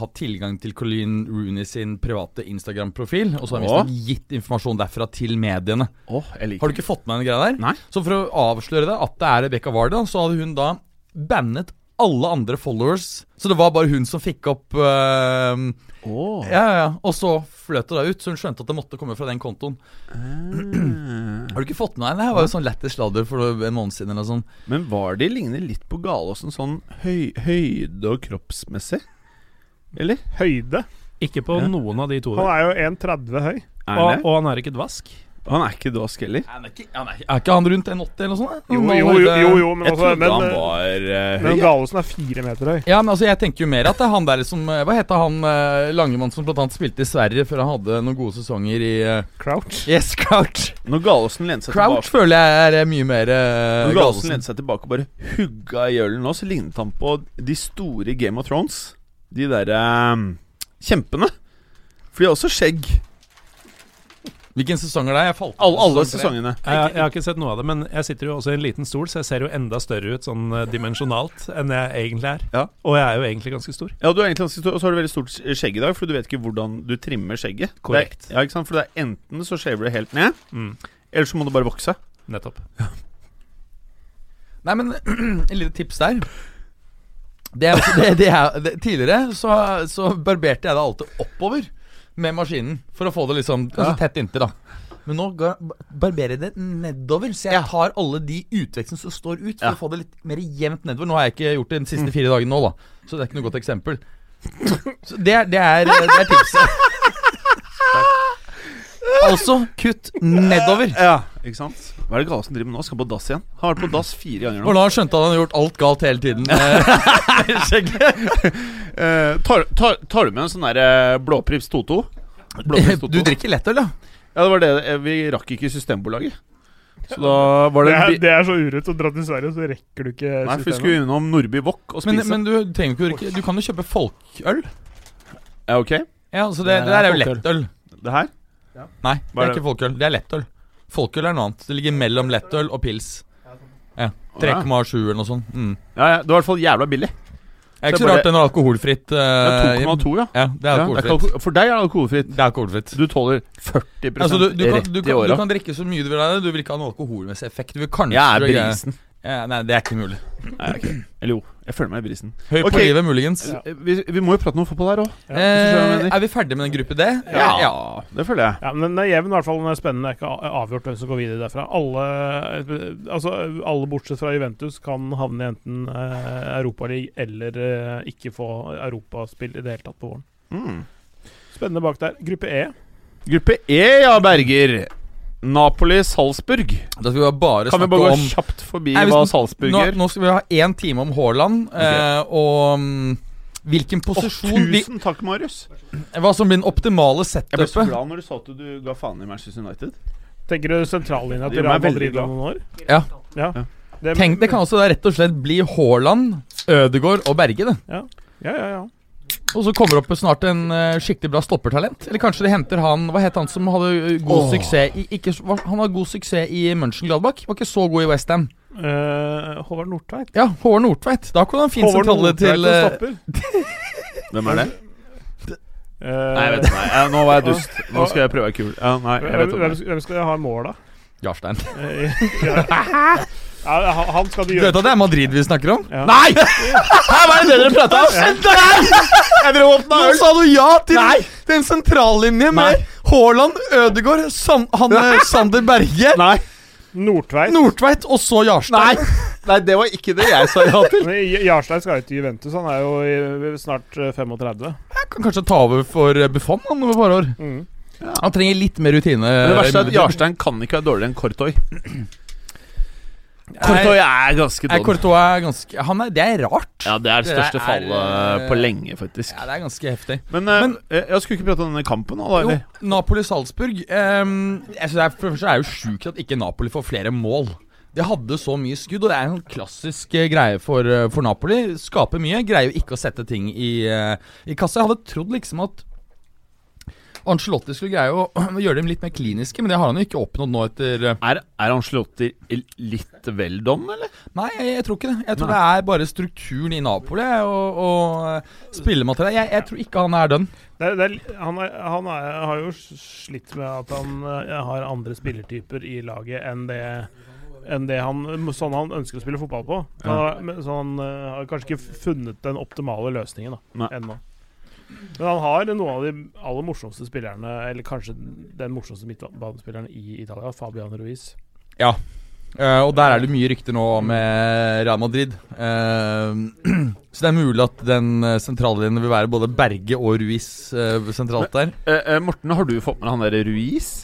hatt tilgang til Colleen Rooney sin private Instagram-profil. Og så har hun gitt informasjon derfra til mediene. Åh, jeg liker Har du ikke fått med den greia der? Nei. Så for å avsløre det, at det er Rebekka Vardy, så hadde hun da bannet alle andre followers. Så det var bare hun som fikk opp uh, Åh. Ja, ja. Og så fløt det da ut, så hun skjønte at det måtte komme fra den kontoen. Har du ikke fått med deg det? Det var jo sånn lættis sladder for en måned siden eller sånn Men var de lignende litt på Galåsen sånn høy, høyde og kroppsmessig? Eller? Høyde. Ikke på Ja. noen av de to. Han er jo 1,30 høy. Er Og, og han er ikke dvask. Han er ikke dvask heller. Er, ikke, han er, er ikke han rundt 1,80 eller noe sånt? Jo, jo, jo, jo, jo men, Jeg altså, trodde men, han eh, var uh, men høy. Er fire meter høy. Ja, men altså Jeg tenker jo mer at det er han der som eh, Hva heter han uh, Langemann som blant annet spilte i Sverige før han hadde noen gode sesonger i uh, Crouch. Yes, Crouch. Når galosen lente seg Crouch tilbake føler jeg er eh, mye mer uh, Når galosen lente seg tilbake og bare hugga i ølen nå, så lignet han på de store Game of Thrones. De derre kjempene. For de har også skjegg. Hvilken sesong er det? Jeg falt Alle, alle sesongene. Jeg, jeg har ikke sett noe av det, men jeg sitter jo også i en liten stol, så jeg ser jo enda større ut sånn eh, dimensjonalt enn jeg egentlig er. Ja. Og jeg er jo egentlig ganske stor. Ja, du er egentlig ganske stor, og så har du veldig stort skjegg i dag, for du vet ikke hvordan du trimmer skjegget. Korrekt. Det er, ja, ikke sant? For det er enten så shaver du helt ned, Mm, eller så må du bare vokse. nettopp. Nei, men et lite tips der. Det er, det, det er, det, tidligere så, så barberte jeg det alltid oppover med maskinen. For å få det liksom altså, tett inntil, da. Men nå barberer jeg det nedover, så jeg tar alle de utvekstene som står ut, for Ja. å få det litt mer jevnt nedover. Nå har jeg ikke gjort det de siste fire dagene nå, da, så det er ikke noe godt eksempel. Så det, det, er, det er tipset. Altså kutt nedover. Ja, ikke sant? Hva er det Galesen driver med nå? Skal på dass igjen? Han har vært på dass fire ganger Og nå. da skjønte han at han har gjort alt galt hele tiden. Eh. Eh, tar, tar, tar du med en sånn der eh, blåprips Toto? Blåprips Toto? Du drikker lettøl, ja? Ja, det var det. eh, Vi rakk ikke Systembolaget. Så da var Det det, er, bi- det er så urett å dra til Sverige, så rekker du ikke Nei, for vi skulle innom Nordby Wok og Men, spise. men du trenger ikke å drikke Du kan jo kjøpe folkøl. ja, ok. Ja, så det, Det det der er jo lettøl. Det her? Nei, det er er ikke folkeøl. Det er lettøl. Folkeøl er noe annet. Det ligger mellom lettøl og pils. Ja. 3,7 eller noe sånt. Mm. Ja, ja, det var i hvert fall jævla billig. Det er ikke Så bare- rart den er alkoholfritt. Ja, er 2,2, ja. Ja, det er Ja, er alkoholfritt. ikke for deg er det alkoholfritt. Det er alkoholfritt. Du tåler 40 Altså, du, du, kan, du, i åra. du kan drikke så mye du vil av det. Du vil ikke ha noen alkoholmessig effekt. Du vil kanskje Jeg er brisen. Ja, nei, det er ikke mulig. Nei, okay. Eller jo, jeg føler meg i brisen. Høy på okay. livet, muligens. Ja. Vi, vi må jo prate noe fotball her òg. Eh, er vi ferdige med den gruppe D? Ja, ja. det føler jeg. Ja, men Den er jevn, i hvert fall. Den er spennende. Det er ikke avgjort hvem som går videre derfra. Alle, altså, alle bortsett fra Juventus kan havne i enten eh, Europaliga eller eh, ikke få europaspill i det hele tatt på våren. Mm. Spennende bak der. Gruppe E. Gruppe E, ja, Berger. Napoli-Salzburg. Da skal vi bare Kan vi bare gå om kjapt forbi Nei, hvis- hva Salzburg nå, gjør? nå skal vi ha én time om Haaland, eh, og mm, hvilken posisjon oh, tusen takk, Marius. Hva som blir den optimale Jeg ble så glad når du sa at du ga faen i Manchester United. Tenker du sentrallinja Det til Real Madrid om noen år? Ja. Ja. Ja. Det, Tenk, det kan også da rett og slett bli Haaland, Ødegaard og Berge. det Ja, ja, ja. Og så kommer det opp snart en uh, skikkelig bra stoppertalent. Eller kanskje de henter han Hva het han som hadde eh, god oh. suksess i ikke, Han hadde god suksess i Mönchengladbach. Var ikke så god i Westham. Uh, Håvard Nordtveit. Ja, Håvard Nordtveit. Da kunne han fint Håvard sentrale Nordtveit til som eh, stopper. Hvem er det? Uh, Nei, jeg vet ikke. Nei, nå var jeg dust. Nå skal jeg prøve å være kul. Uh, nei, jeg vet hvem, ikke. hvem skal ha mål, da? Jarstein. Eh, ja. Ja, han- skal du Du vet gjøre. at det er Madrid vi snakker om? Ja. Nei! Her hva er det dere prata om? Nå sa du ja til den sentrallinje med Haaland, Ødegaard, San, han, eh, Sander Berge, Nei. Nordtveit. Nordtveit og så Jarstein. Nei. Nei, det var ikke det jeg sa ja til. Men Jarstein skal jo til Juventus. Han er jo snart eh, 35. Jeg kan kanskje ta over for eh, Buffon han et par år. Mm. Han trenger litt mer rutine. Men det verste er at. Jarstein kan ikke være dårligere enn Kortoy. Kortoy er ganske dårlig. Courtois er ganske han er, Det er rart. Ja, det er det Det største er, fallet eh, på lenge, faktisk. Ja, det er ganske heftig. Men, eh, Men- eh, jeg skulle ikke prate om denne kampen nå, da? Jo, Napoli-Salzburg um, jeg synes det er, For det første er jo sjukt at ikke Napoli får flere mål. De hadde så mye skudd, og det er en klassisk greie for, for Napoli. Skaper mye, greier jo ikke å sette ting i, i kassa. Jeg hadde trodd liksom at Ancelotti skulle greie å gjøre dem litt mer kliniske, men det har han jo ikke oppnådd nå etter eh, Er, er Angelotti litt vel dom, eller? Nei, jeg, jeg tror ikke det. Jeg tror det er bare strukturen i Napoli og, og spillemateriell. Jeg, jeg tror ikke han er dønn. Det er, det er, han er, han er, har jo slitt med at han eh, har andre spillertyper i laget enn det enn det han, sånn han ønsker å spille fotball på. Så han, har- så han eh, har kanskje ikke funnet den optimale løsningen da, ennå. Men han har noen av de aller morsomste spillerne, eller kanskje den morsomste midtbanespilleren i Italia, Fabian Ruiz. Ja. uh, og der er det mye rykter nå med Real Madrid. Uh, så det er mulig at den sentrale sentrallinjen vil være både Berge og Ruiz uh, sentralt der. Men, eh, Morten, har du fått med han derre Ruiz?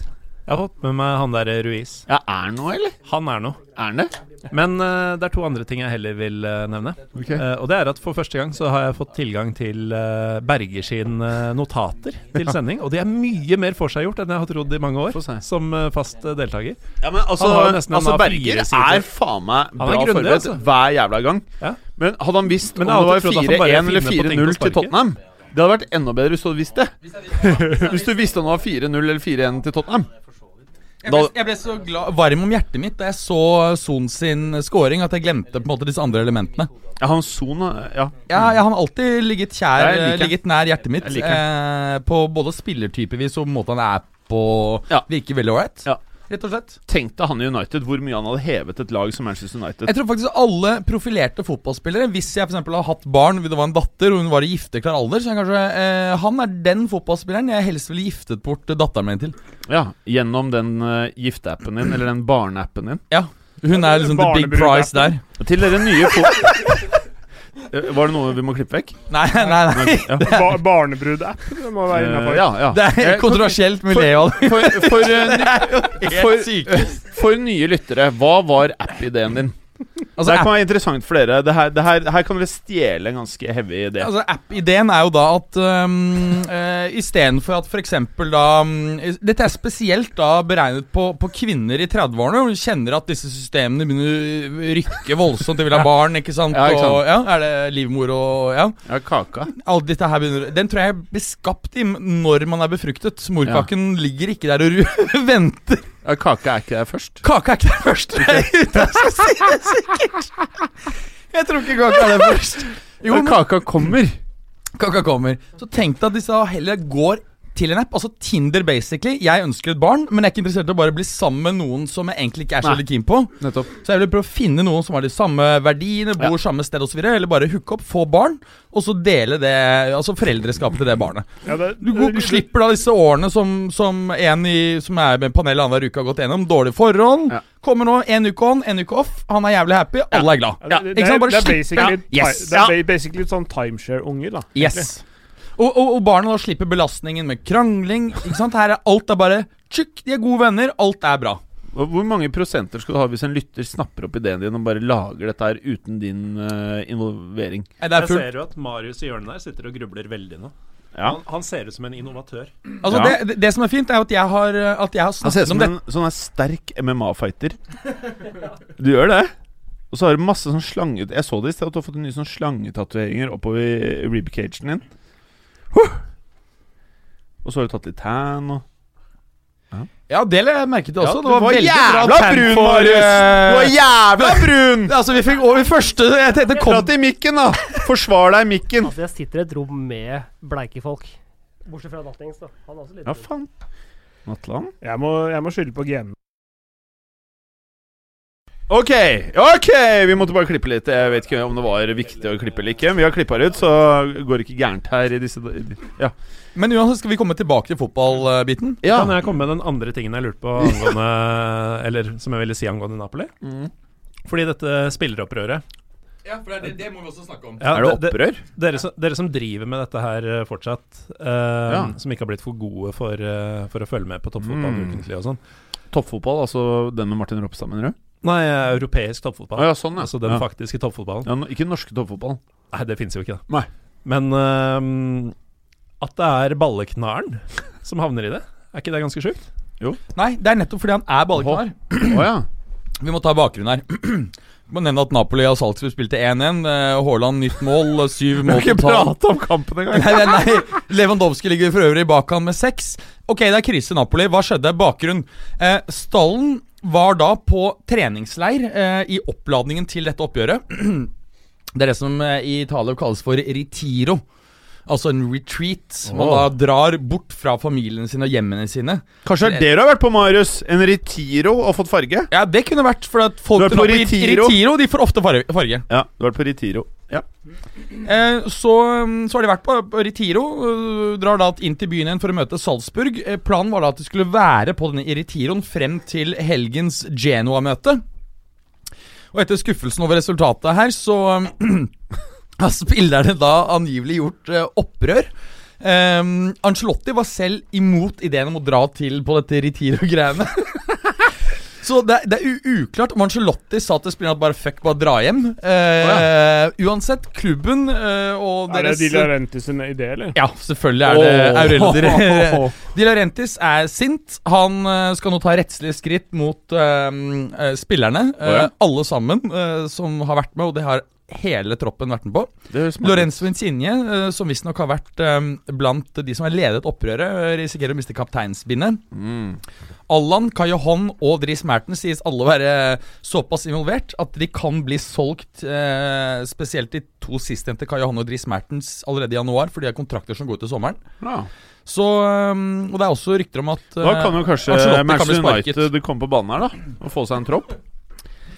Jeg har fått med meg han der Ruiz. Ja, er han noe, eller? Han er noe. Er han det? Men uh, det er to andre ting jeg heller vil uh, nevne. Okay. Eh, og det er at For første gang så har jeg fått tilgang til uh, Berger sin notater til sending. Og de er mye mer forseggjort enn jeg har trodd i mange år som fast deltaker. Ja, men altså, altså Berger er faen meg bra grundig, forberedt altså. hver jævla gang. Ja. Men hadde han visst Men om det var alltid trodd at han bare 4-1 eller finner på ting 4-0 til. Tottenham Det hadde vært enda bedre hvis du hadde visst det. Hvis du visste om det var 4-0 eller 4-1 til Tottenham. Jeg ble, jeg ble så glad, varm om hjertet mitt da jeg så Son sin scoring, at jeg glemte på en måte disse andre elementene. Ja, han Son Ja. Ja, jeg har alltid ligget kjær, ja, ligget nær hjertet mitt. Eh, på både spillertypevis og måten han er på. Ja. Virker veldig ålreit. Ja. Rett og slett. Tenk deg han i United, hvor mye han hadde hevet et lag som Manchester United. Jeg tror faktisk alle profilerte fotballspillere Hvis jeg for eksempel har hatt barn, det var en datter og hun var i gifteklar alder, så er kanskje eh, han er den fotballspilleren jeg helst ville giftet bort datteren min til. Ja, Gjennom den uh, gifteappen din, eller den barneappen din. Ja, Hun er liksom the big prize der. Til dere nye fot... Eh, Var det noe vi må klippe vekk? Nei, nei, nei. Ja. Ba Barnebrud-app. Det må være Eh, innafor. ja, ja. Det er Eh, kontroversielt med Leo. For, for, for, for nye lyttere, hva var app-ideen din? Altså, det kan være interessant for dere. Det her, det her, her kan dere stjele en ganske heavy idé. Altså App-ideen er jo da at um, uh, istedenfor at f.eks. da um, Dette er spesielt da beregnet på, på kvinner i 30-årene. Hun kjenner at disse systemene begynner å rykke voldsomt. De vil ha barn, ikke sant? Ja, ikke sant. Og, ja, er det livmor og Ja. Ja, kaka. Alt dette her begynner Den tror jeg blir skapt i når man er befruktet. Morkaken ligger ikke der og venter. Ja, kaka er ikke der først. Kaka er ikke der først. At jeg skal si sikkert. Jeg tror ikke kaka er der først. Jo, men kaka kommer. Kaka kommer. Så tenk deg at disse heller går til en app. Altså Tinder, basically. Jeg ønsker et barn, men jeg er ikke interessert i å bare bli sammen med noen som jeg egentlig ikke er så veldig keen på. Nettopp. Så jeg vil prøve å finne noen som har de samme verdiene, bor samme sted osv. Eller bare hooke opp, få barn, og så dele det Altså foreldreskapet til det barnet. Ja, det, Du går, slipper da disse årene som, som en i, som er med panelet annenhver uke har gått gjennom. Dårlige forhold. Ja. Kommer nå en uke on, en uke off. Han er jævlig happy, alle er glad. Ja, det, Ikke det, sant? er, det er basically, Ja, yes. det ba- basically sånn timeshare-unger, da. Yes. Og, og, og barna da slipper belastningen med krangling. Ikke sant? Her er alt er bare tjukk, de er gode venner, alt er bra. Og Hvor mange prosenter skal du ha hvis en lytter snapper opp ideen din og bare lager dette her uten din uh, involvering? Det er Jeg ser jo at Marius i hjørnet der sitter og grubler veldig nå. Ja. Han, han ser ut som en innovatør. Altså, Ja. det, det, det som er fint, er at jeg har, at jeg har Han ser snakket ut som en sånn her sterk MMA-fighter. Du gjør det? Og så har du masse sånn slange... Jeg så det i sted, at du har fått en ny sånn slangetatoveringer oppover ribcagen din. Huh! Og så har du tatt litt tan og Ja, det la jeg merke til også. Ja, det var, bra tan brun, Marius! eh, Du var jævla brun! Altså, vi fikk over første Jeg tenkte kom til mikken, da! Forsvar deg i mikken. Altså, jeg sitter i et rom med bleike folk. Bortsett fra Nattings, da. Han er også litt Ja, faen. Natland? Jeg må, jeg må skylde på genene. Ok, ok! Vi måtte bare klippe litt. Jeg vet ikke om det var viktig å klippe eller ikke. Vi har klippa det ut, så går det ikke gærent her i disse Ja. Men uansett, skal vi komme tilbake til fotballbiten? ja. Kan jeg komme med den andre tingen jeg lurte på angående Eller som jeg ville si angående Napoli? Mm. Fordi dette spilleropprøret Ja, for det, det må vi også snakke om. ja, Er det opprør? de-? Dere som, dere som driver med dette her eh, fortsatt, uh, Ja. som ikke har blitt for gode for, uh, for å følge med på toppfotball Mm. ukentlig og sånn. Toppfotball, altså den med Martin Ropstad, mener du? Nei, europeisk toppfotball. Ah, ja, sånn, ja. Altså den ja. faktiske toppfotballen. ja. Ikke den norske toppfotballen. Nei, det fins jo ikke, da. Nei. Men uh, at det er balleknaren som havner i det, er ikke det ganske sjukt? Jo. Nei, det er nettopp fordi han er balleknar. Oh, ja. Vi må ta bakgrunnen her. Vi må nevne at Napoli og Salzburg spilte 1-1. Eh, Haaland nytt mål, syv mål Ikke totalt. prate om kampen engang! Nei, nei, nei. Lewandowski ligger for øvrig bak han med seks. Ok, det er krise i Napoli. Hva skjedde? Bakgrunn. Eh, stallen var da på treningsleir eh, i oppladningen til dette oppgjøret. Det er det som eh, i Italia kalles for retiro. Altså en retreat. Man da drar bort fra familiene sine og hjemmene sine. Kanskje det er det du har vært på, Marius? En Retiro og fått farge? Ja, det kunne vært for at folk Du er på Retiro. retiro de får ofte farge. farge. Ja, du har vært på Retiro. Ja. Eh, så, så har de vært på, Ritiro øh, drar da inn til byen igjen for å møte Salzburg. Eh, planen var da at de skulle være på denne Retiroen frem til helgens Genoa-møte. Og etter skuffelsen over resultatet her, så har spillerne da angivelig gjort eh, opprør. Um, Ancelotti var selv imot ideen om å dra til på dette Retiro-greiene. Så det, er- det er uklart om Angelotti sa til spillerne at bare fuck, bare dra hjem. Eh, Uansett, klubben eh, og Er det De Laurenti's Laurentiis sin idé, eller? Ja, selvfølgelig er det oh. Aurelio De, Di Laurentis er sint. Han eh, skal nå ta rettslige skritt mot eh, eh, spillerne. oh, eh, alle sammen som har vært med, og det har hele troppen vært med på. Lorenzo Insigne, uh, som visstnok har vært eh, blant de som har ledet opprøret, eh, risikerer å miste kapteinsbindet. Mm. Allan, Kajohon og Dries Mertens sies alle å være såpass involvert at de kan bli solgt, spesielt de to sistnevnte, Kajohon og Dries Mertens, allerede i januar, for de har kontrakter som går ut til sommeren. Ja. Så, um, og det er også rykter om at Da kan jo kanskje kan Manchester. United komme på banen her, da. Og få seg en tropp.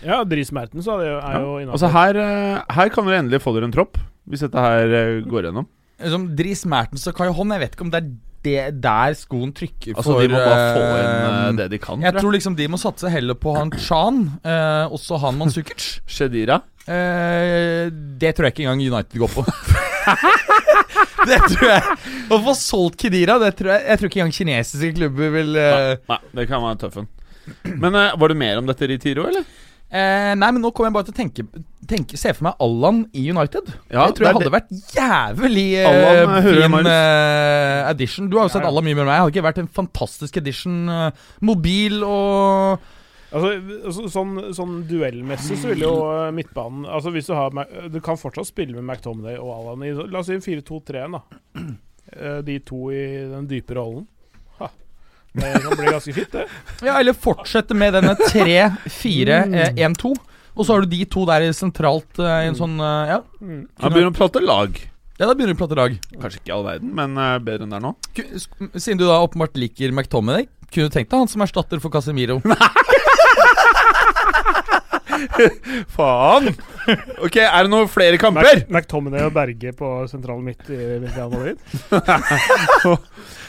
Ja, Dries Mertens er jo, er jo innafor. Altså her, eh, her kan dere endelig få dere en tropp, hvis dette her eh, går gjennom. Som Dries Mertens og Kajohon, jeg vet ikke om det er det der skoen trykker Altså for De må bare få inn eh, det de kan. Jeg tror liksom de må satse heller på han Chan, eh, også han Mansukic. Shedira. Eh, det tror jeg ikke engang United går på. det tror jeg Å få solgt Kedira, det tror jeg Jeg tror ikke engang kinesiske klubber vil eh, Nei, det kan være tøffen. Men eh, var det mer om dette Ritiro, eller? Eh, Nei, men nå kommer jeg bare til å tenke, tenke Se for meg Allan i United. Ja, det tror jeg det hadde vært jævlig eh, Allan, jeg fin eh, addition. Du har jo sett Ja. Allan mye mer enn meg. Hadde ikke vært en fantastisk edition. eh, mobil og Altså, sånn, sånn duellmessig så vil jo eh, midtbanen Altså hvis Du har Du kan fortsatt spille med McTominay og Allan i La oss si 4-2-3-en, da. Eh, De to i den dype rollen. Det kan bli ganske fint, det. Ja, eller fortsette med denne 3-4-1-2. Og så har du de to der sentralt eh, i en sånn eh, Ja, Mm. Han begynner å prate lag. ja da begynner du å prate lag. Kanskje ikke all verden, men eh, bedre enn det er nå. Ku- Siden du da åpenbart liker McTominay, kunne du tenkt deg han som erstatter for Casemiro? Faen! Ok, er det noen flere kamper? Mac McTominay og Berge på sentralen midt i Real Madrid.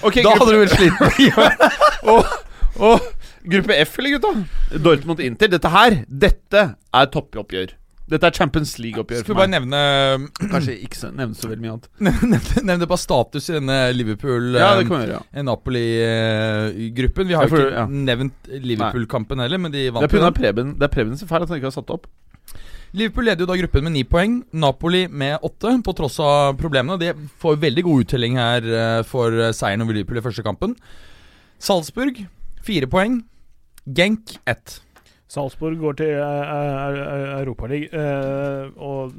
Ok, Da hadde du vel slitt og, og, gruppe F, eller gutta? Dortmund-Inter. Dette her, dette er toppoppgjør. Dette er Champions League-oppgjør Skal meg. vi bare nevne Kanskje ikke nevne så veldig mye annet. Nevne nevne bare status i denne Liverpool Ja, det Ja, kan vi har jo for- ikke ja. nevnt Liverpool-kampen heller, men de Det vant er pga. Preben Det er Prebens feil at han ikke har satt opp. Liverpool leder jo da gruppen med ni poeng. Napoli med åtte, på tross av problemene. De får veldig god uttelling her eh, for eh, seieren over Liverpool i første kampen. Salzburg fire poeng. Genk ett. Salzburg går til uh, Europaligaen, og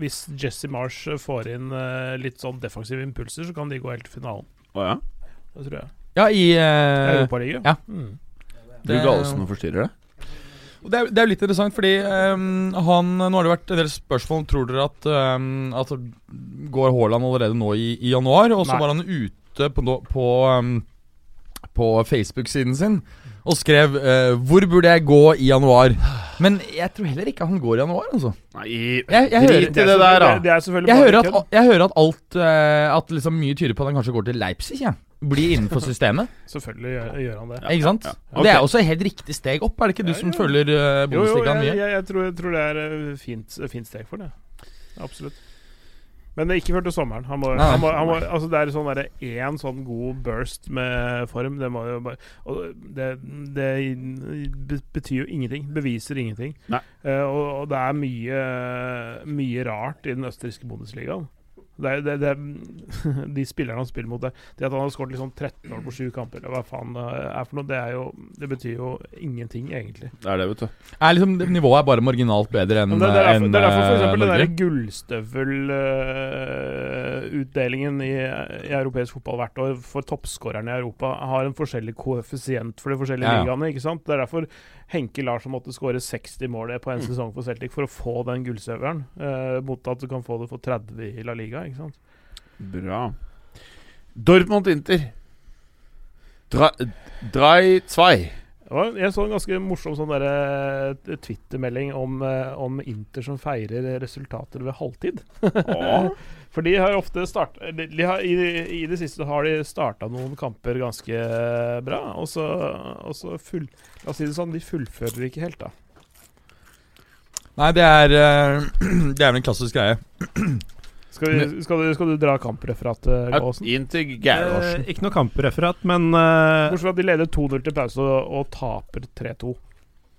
hvis Jesse Marsh får inn eh, litt sånn defensive impulser, så kan de gå helt til finalen. Å ja? Det tror jeg. Ja, i uh, Europaligaen. ja. Mm. Det er jo Galesen som forstyrrer det. Det er, det er litt interessant, fordi um, han Nå har det vært en del spørsmål. Tror dere at, um, at Går Haaland allerede nå i, i januar? Og så var han ute på, på, um, på Facebook-siden sin og skrev eh, 'Hvor burde jeg gå i januar?' Men jeg tror heller ikke han går i januar, altså. Nei, Jeg, jeg, hører, det der, da. Det, det er selvfølgelig jeg, hører at, jeg hører at alt eh, At liksom mye tyder på at han kanskje går til Leipzig. Ja. Blir innenfor systemet. Selvfølgelig gjør, gjør han det. ikke sant? ja. okay. Det er også et helt riktig steg opp. Er det ikke du Ja, som følger uh, Jo, jo, jeg, jeg, jeg, tror, jeg tror det er et fint, et fint steg for det. Absolutt. Men det er ikke før til sommeren. Han må, Nei. han må, han må, altså det er sånn én sånn god burst med form. Det bare det, det betyr jo ingenting. Beviser ingenting. Eh, og, og det er mye, mye rart i den østerrikske Bundesligaen. Det det, det, de spillerne han spiller mot, det, det at han har skåret liksom 13 mål på sju kamper, eller hva faen det er for noe, det, er jo, det betyr jo ingenting, egentlig. Det er det, vet du. Er liksom, Nivået er bare marginalt bedre enn Norge. det, det, er derfor, det er derfor for eh, eksempel den der gullstøvelutdelingen i, i europeisk fotball hvert år for toppskårerne i Europa har en forskjellig koeffisient for de forskjellige Ja, ja. ligaene. ikke sant? Det er derfor Henke Larsson måtte skåre 60 mål på en Mm. sesong for Celtic for å få den gullsøveren, eh, mot at du kan få det for 30 i La Liga. ikke sant? Bra. Dortmund-Inter. Drei zwei. Var- Jeg så en ganske morsom sånn eh, Twitter-melding om, eh, om Inter som feirer resultater ved halvtid. For de har ofte start, de, de har, i, I det siste har de starta noen kamper ganske bra, og så, og så full, La oss si det sånn, de fullfører ikke helt, da. Nei, det er eh, Det er vel en klassisk greie. Skal, vi, skal, du, skal du dra kampreferatet, Gåsen? Inn til Gerhardsen. ikke noe kampreferat, men uh, Bortsett fra at de leder 2-0 til pause og, og taper 3-2.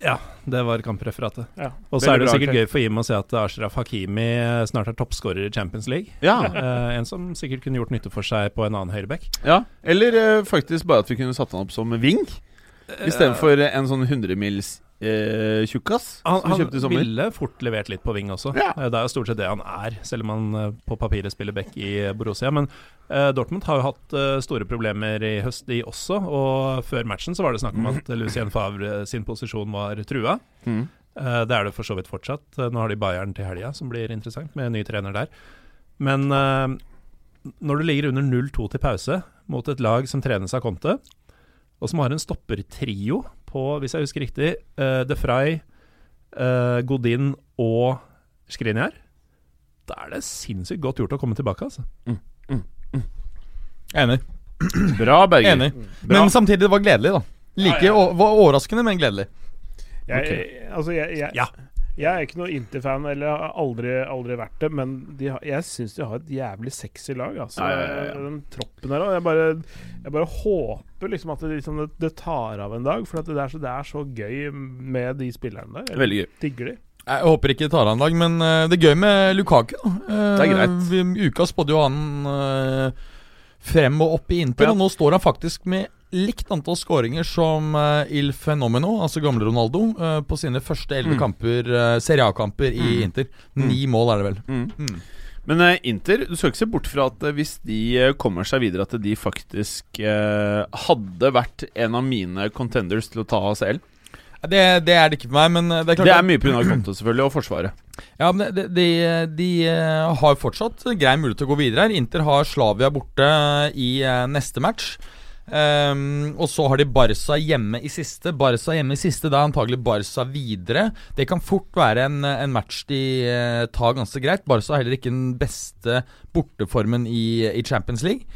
Ja, det var kampreferatet. Ja. Og så er det jo sikkert gøy for Jim å se at Ashraf Hakimi snart er toppskårer i Champions League. Ja. Eh, en som sikkert kunne gjort nytte for seg på en annen høyreback. ja. Eller eh, faktisk bare at vi kunne satt han opp som wing. Istedenfor en sånn 100 mils eh, tjukkas Han, som vi han kjøpte i sommer. ville fort levert litt på wing også. Ja. Eh, Det er jo stort sett det han er, selv om han eh, på papiret spiller back i Borussia. Men eh, Dortmund har jo hatt eh, store problemer i høst, de også. Og før matchen så var det snakk om at Lucien Favre sin posisjon var trua. Mm. Eh, det er det for så vidt fortsatt. Eh, nå har de Bayern til helga, som blir interessant, med ny trener der. Men eh, når du ligger under 0-2 til pause mot et lag som trenes av Conte, og som har en stoppertrio på, hvis jeg husker riktig, uh, De Frey, uh, Godin og Skriniar, da er det sinnssykt godt gjort å komme tilbake, altså. Enig. Bra, Berger. Enig. Bra. Men samtidig, det var gledelig, da. Like ja, var overraskende, men gledelig. Jeg, okay. altså, jeg, jeg, Ja. Jeg er ikke noe Inter-fan, eller har aldri, aldri vært det, men de har, jeg syns de har et jævlig sexy lag. Altså. Ja, ja, ja, ja. Den troppen der òg. Jeg, bare- jeg bare håper liksom at det, liksom, det, det tar av en dag, for at det, er så, det er så gøy med de spillerne der. Veldig gøy. digger de. Jeg håper ikke det tar av en dag, men eh, det er gøy med Lukaku. da. Eh, Det er greit. vi- Uka spådde jo han eh, frem og opp i Inter, Ja. og nå står han faktisk med likt antall skåringer som eh, Il Fenomeno, altså gamle Ronaldo, eh, på sine første elleve Mm. kamper, uh, Serie A-kamper i Mm. Inter. Ni mål er det vel. Mm. Mm. Men eh, Inter, du skal ikke se bort fra at eh, hvis de eh, kommer seg videre, at de faktisk eh, hadde vært en av mine contenders til å ta ACL. Det, det er det ikke for meg, men eh, det er klart Det er mye pga. Konto, selvfølgelig, og Forsvaret. Ja, men de, de, de eh, har fortsatt grei mulighet til å gå videre her. Inter har Slavia borte i eh, neste match. Ehm, og så har de Barca hjemme i siste. Barca hjemme i siste, da er antagelig Barca videre. Det kan fort være en, en match de uh, tar ganske greit. Barca har heller ikke den beste borteformen i, i Champions League.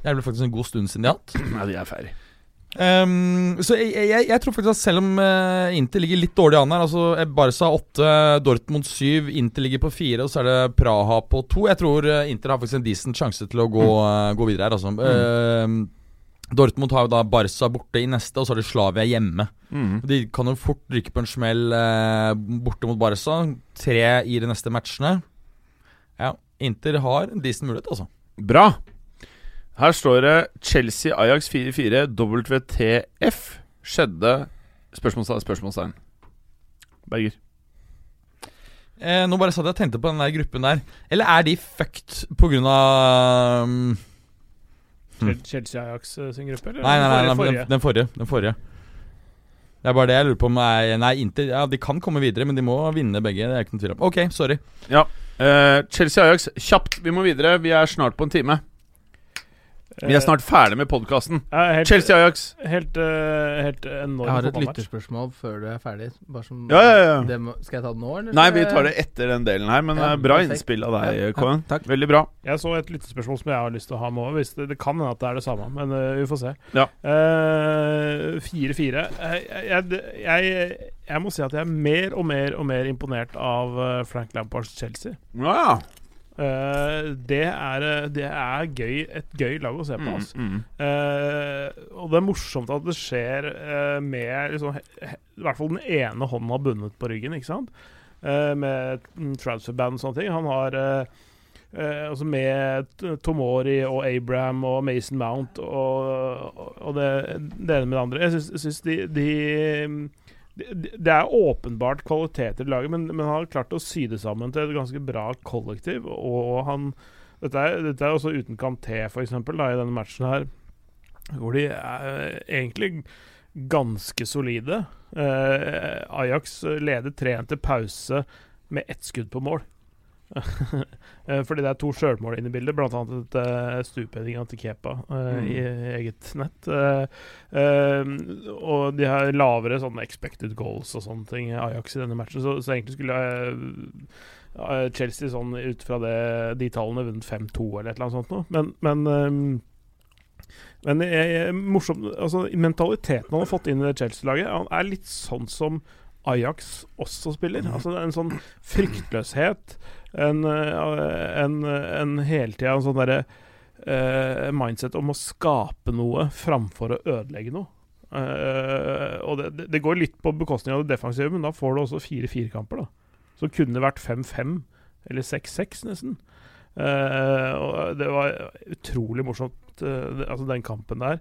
Det er vel faktisk en god stund siden de har hatt. Nei, de er ferdig. Um, så jeg, jeg, jeg tror faktisk at selv om uh, Inter ligger litt dårlig an her Altså eh, Barca 8, Dortmund 7, Inter ligger på 4, og så er det Praha på 2. Jeg tror Inter har faktisk en decent sjanse til å gå, eh, gå videre her. Altså. Ehm, Dortmund har jo da Barca borte i neste, og så har de Slavia hjemme. Mm. De kan jo fort rykke på en smell eh, borte mot Barca. Tre i de neste matchene. Ja, Inter har en decent mulighet, altså. Bra. Her står det Chelsea Ajax 4-4 WTF skjedde Spørsmålstegn, spørsmålstegn. Berger. Eh, nå bare satt jeg og tenkte på den der gruppen der. Eller er de fucked på av um, Hmm. Chelsea-Ajax eh, sin gruppe, eller? Nei, nei, nei, nei Forrige- den, den forrige. Den forrige. Det er bare det jeg lurer på om er, Nei, Inter Ja, de kan komme videre, men de må vinne begge. Det er ikke noen tvil om. Ok, sorry. Eh, Chelsea Ajax, kjapt. Vi må videre. Vi er snart på en time. Vi er snart ferdig med podkasten. Eh, ja, Chelsea Ajax. Helt, uh, helt enormt Jeg har et lytterspørsmål før du er ferdig. Bare som Ja, ja, ja. Det må, skal jeg ta det nå, eller? Nei, vi tar det etter den delen her, men Ja, eh, bra perfekt. innspill av deg, Ja, Kåren. takk. Veldig bra. Jeg så et lyttespørsmål som jeg har lyst til å ha med òg. Det, det kan hende at det er det samme, men uh, vi får se. Ja. Eh, 4-4. Uh, jeg, jeg, jeg må si at jeg er mer og mer og mer imponert av eh, Frank Lampards Chelsea. Ja, ja. Eh, det, er, eh, det er gøy, et gøy lag å se på. Mm, Altså. mm. Eh, og det er morsomt at det skjer uh, med liksom, he, i hvert fall den ene hånda bundet på ryggen, ikke sant? Med mm, transferband og sånne ting. Han har altså med Tomori og Abraham og Mason Mount og, og det, det ene med det andre. Jeg syns de, de, de Det er åpenbart kvaliteter i laget, men, men han har klart å sy det sammen til et ganske bra kollektiv. Og han Dette er, dette er også uten Kanté, eksempel, i denne matchen her hvor de er egentlig ganske solide. Eh, Ajax leder 3-1 til pause med ett skudd på mål. Eh, Fordi det er to sjølmål inne i bildet, bl.a. et uh, stupheading til Kepa mm. i eget nett. Uh, eh, og de har lavere sånne expected goals og sånne ting, Ajax i denne matchen, så, så egentlig skulle eh, Chelsea sånn ut fra det, de tallene vunnet 5-2 eller et eller annet sånt noe. Men, men eh, men jeg, jeg, morsom, altså, mentaliteten han har fått inn i det Chelsea-laget, Han er litt sånn som Ajax også spiller. Altså det er En sånn fryktløshet. En, eh, en, en heltida en sånn derre uh, mindset om å skape noe framfor å ødelegge noe. Uh, og det, det- det går litt på bekostning av det defensive, men da får du også 4-4-kamper. da Som kunne vært 5-5 eller 6-6, nesten. Uh, og det var utrolig morsomt. det, altså Den kampen der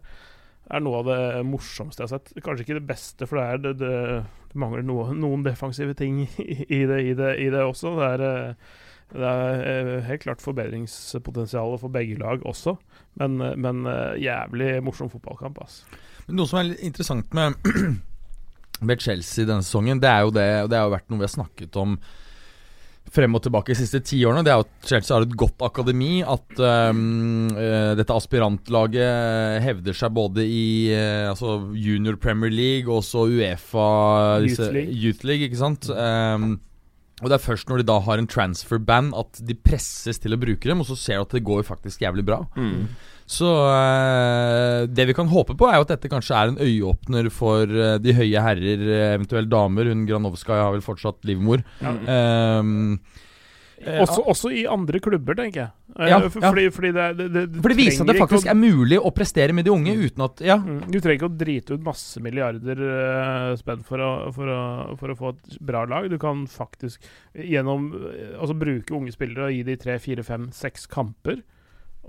er noe av det morsomste jeg har sett. Kanskje ikke det beste, for det, er, det, det, det mangler noe, noen defensive ting i, det, i, det, i også. Det er, eh, er eh, helt klart forbedringspotensial for begge lag også, men, eh, men jævlig morsom fotballkamp. Ass. Noe som er litt interessant med, med Chelsea denne sesongen, det er jo det, det har vært noe vi har snakket om frem og tilbake de siste ti årene, det er jo at Chelsea har et godt akademi. At um, dette aspirantlaget hevder seg både i uh, altså Junior Premier League og også Uefa Youth League. Youth League, ikke sant? Um, Og det er først når de da har en transfer-band at de presses til å bruke dem, og så ser du at det går faktisk jævlig bra. Mm. Så eh, det vi kan håpe på, er jo at dette kanskje er en øyeåpner for eh, de høye herrer, eh, eventuelt damer. Hun Granovskaja har vel fortsatt livmor. Ja. Ehm, eh, Også, også i andre klubber, tenker jeg. Eh, Ja, for- ja. Fordi, fordi det, det, det, For det viser at det faktisk å- er mulig å prestere med de unge uten at Ja. Mm, Du trenger ikke å drite ut masse milliarder uh, spenn for for, for å få et bra lag. Du kan faktisk gjennom eh, Altså bruke unge spillere og gi de tre, fire, fem, seks kamper.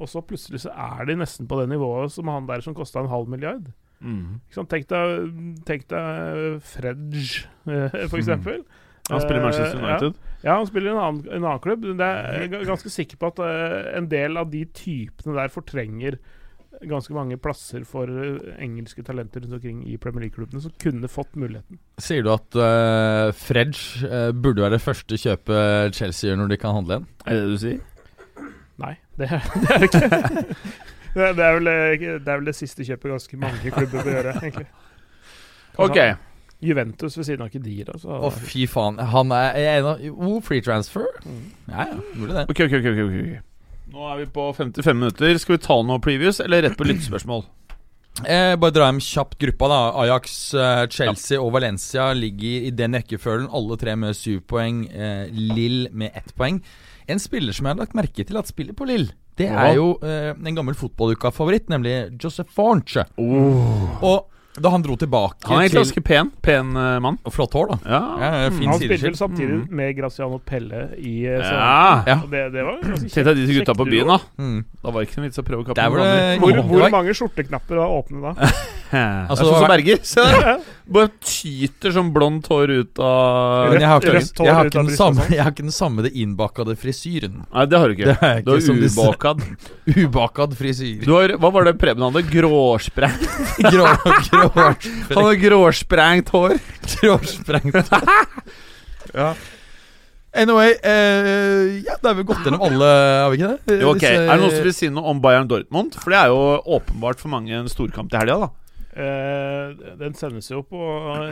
Og så plutselig så er de nesten på det nivået som han der som kosta en halv milliard. Mm. Ikke sant? Tenk deg, tenk deg Fredge, for eksempel. Han spiller Manchester United? ja. Ja, han spiller i en annen, en annen klubb. Det er, jeg er ganske sikker på at eh, en del av de typene der fortrenger ganske mange plasser for eh, engelske talenter rundt omkring i Premier League-klubbene som kunne fått muligheten. Sier du at uh, Fredge uh, burde være det første kjøpet Chelsea gjør når de kan handle en? Er det det du sier? Nei, det er det, er det ikke. det, er, vel, eh, det er vel det siste kjøpet ganske mange klubber bør gjøre, egentlig. Kanskje Ok. Juventus ved siden av Kedira. Å, Å, fy faen. Han er, er en av oh, Free transfer? Mm. Ja, ja, mulig det. Okay, okay, okay, ok, ok Nå er vi på 55 minutter. Skal vi ta noe previews, eller rett på lyttespørsmål? Eh, bare dra hjem kjapt gruppa, da. Ajax, Chelsea Chelsea og Valencia ligger i den rekkefølgen. Alle tre med syv poeng. Eh, Lill med ett poeng. En spiller som jeg har lagt merke til at spiller på Lill, det er jo eh, en gammel fotballuka-favoritt, nemlig Joseph Fornche. Og da han dro tilbake Han er egentlig ganske pen. Pen eh, mann. Og flott hår, da. Ja. Ja, fin han spilte sideskill. vel samtidig Mm. med Graziano Pelle i eh, så- ja. Ja. Og Det, det var ganske Tenk deg disse gutta på byen, da. Mm. Da var det ikke noe vits å prøve å kappe Der var noen det andre. Hvor, det hvor var- mange skjorteknapper var åpne da? Altså, det sånn som var- Berger. Se der. Bare tyter som blondt hår ut av Men jeg har ikke, Rødt hår jeg har ut ikke, av den, brystet samme, sånn. jeg har ikke den samme det innbakede frisyren. Nei, det har du ikke. Det er Du ikke som har disse ubakad. ubakad frisyr. Du har, hva var det Preben hadde? Gråsprengt. Grå, grå, Han har gråsprengt hår. gråsprengt. hår. ja. Anyway, eh, ja, da har vi gått gjennom alle, har vi ikke det? Jo, ok, Er det noen som vil si noe om Bayern Dortmund? For det er jo åpenbart for mange en storkamp til helga, da. Eh, den sendes jo på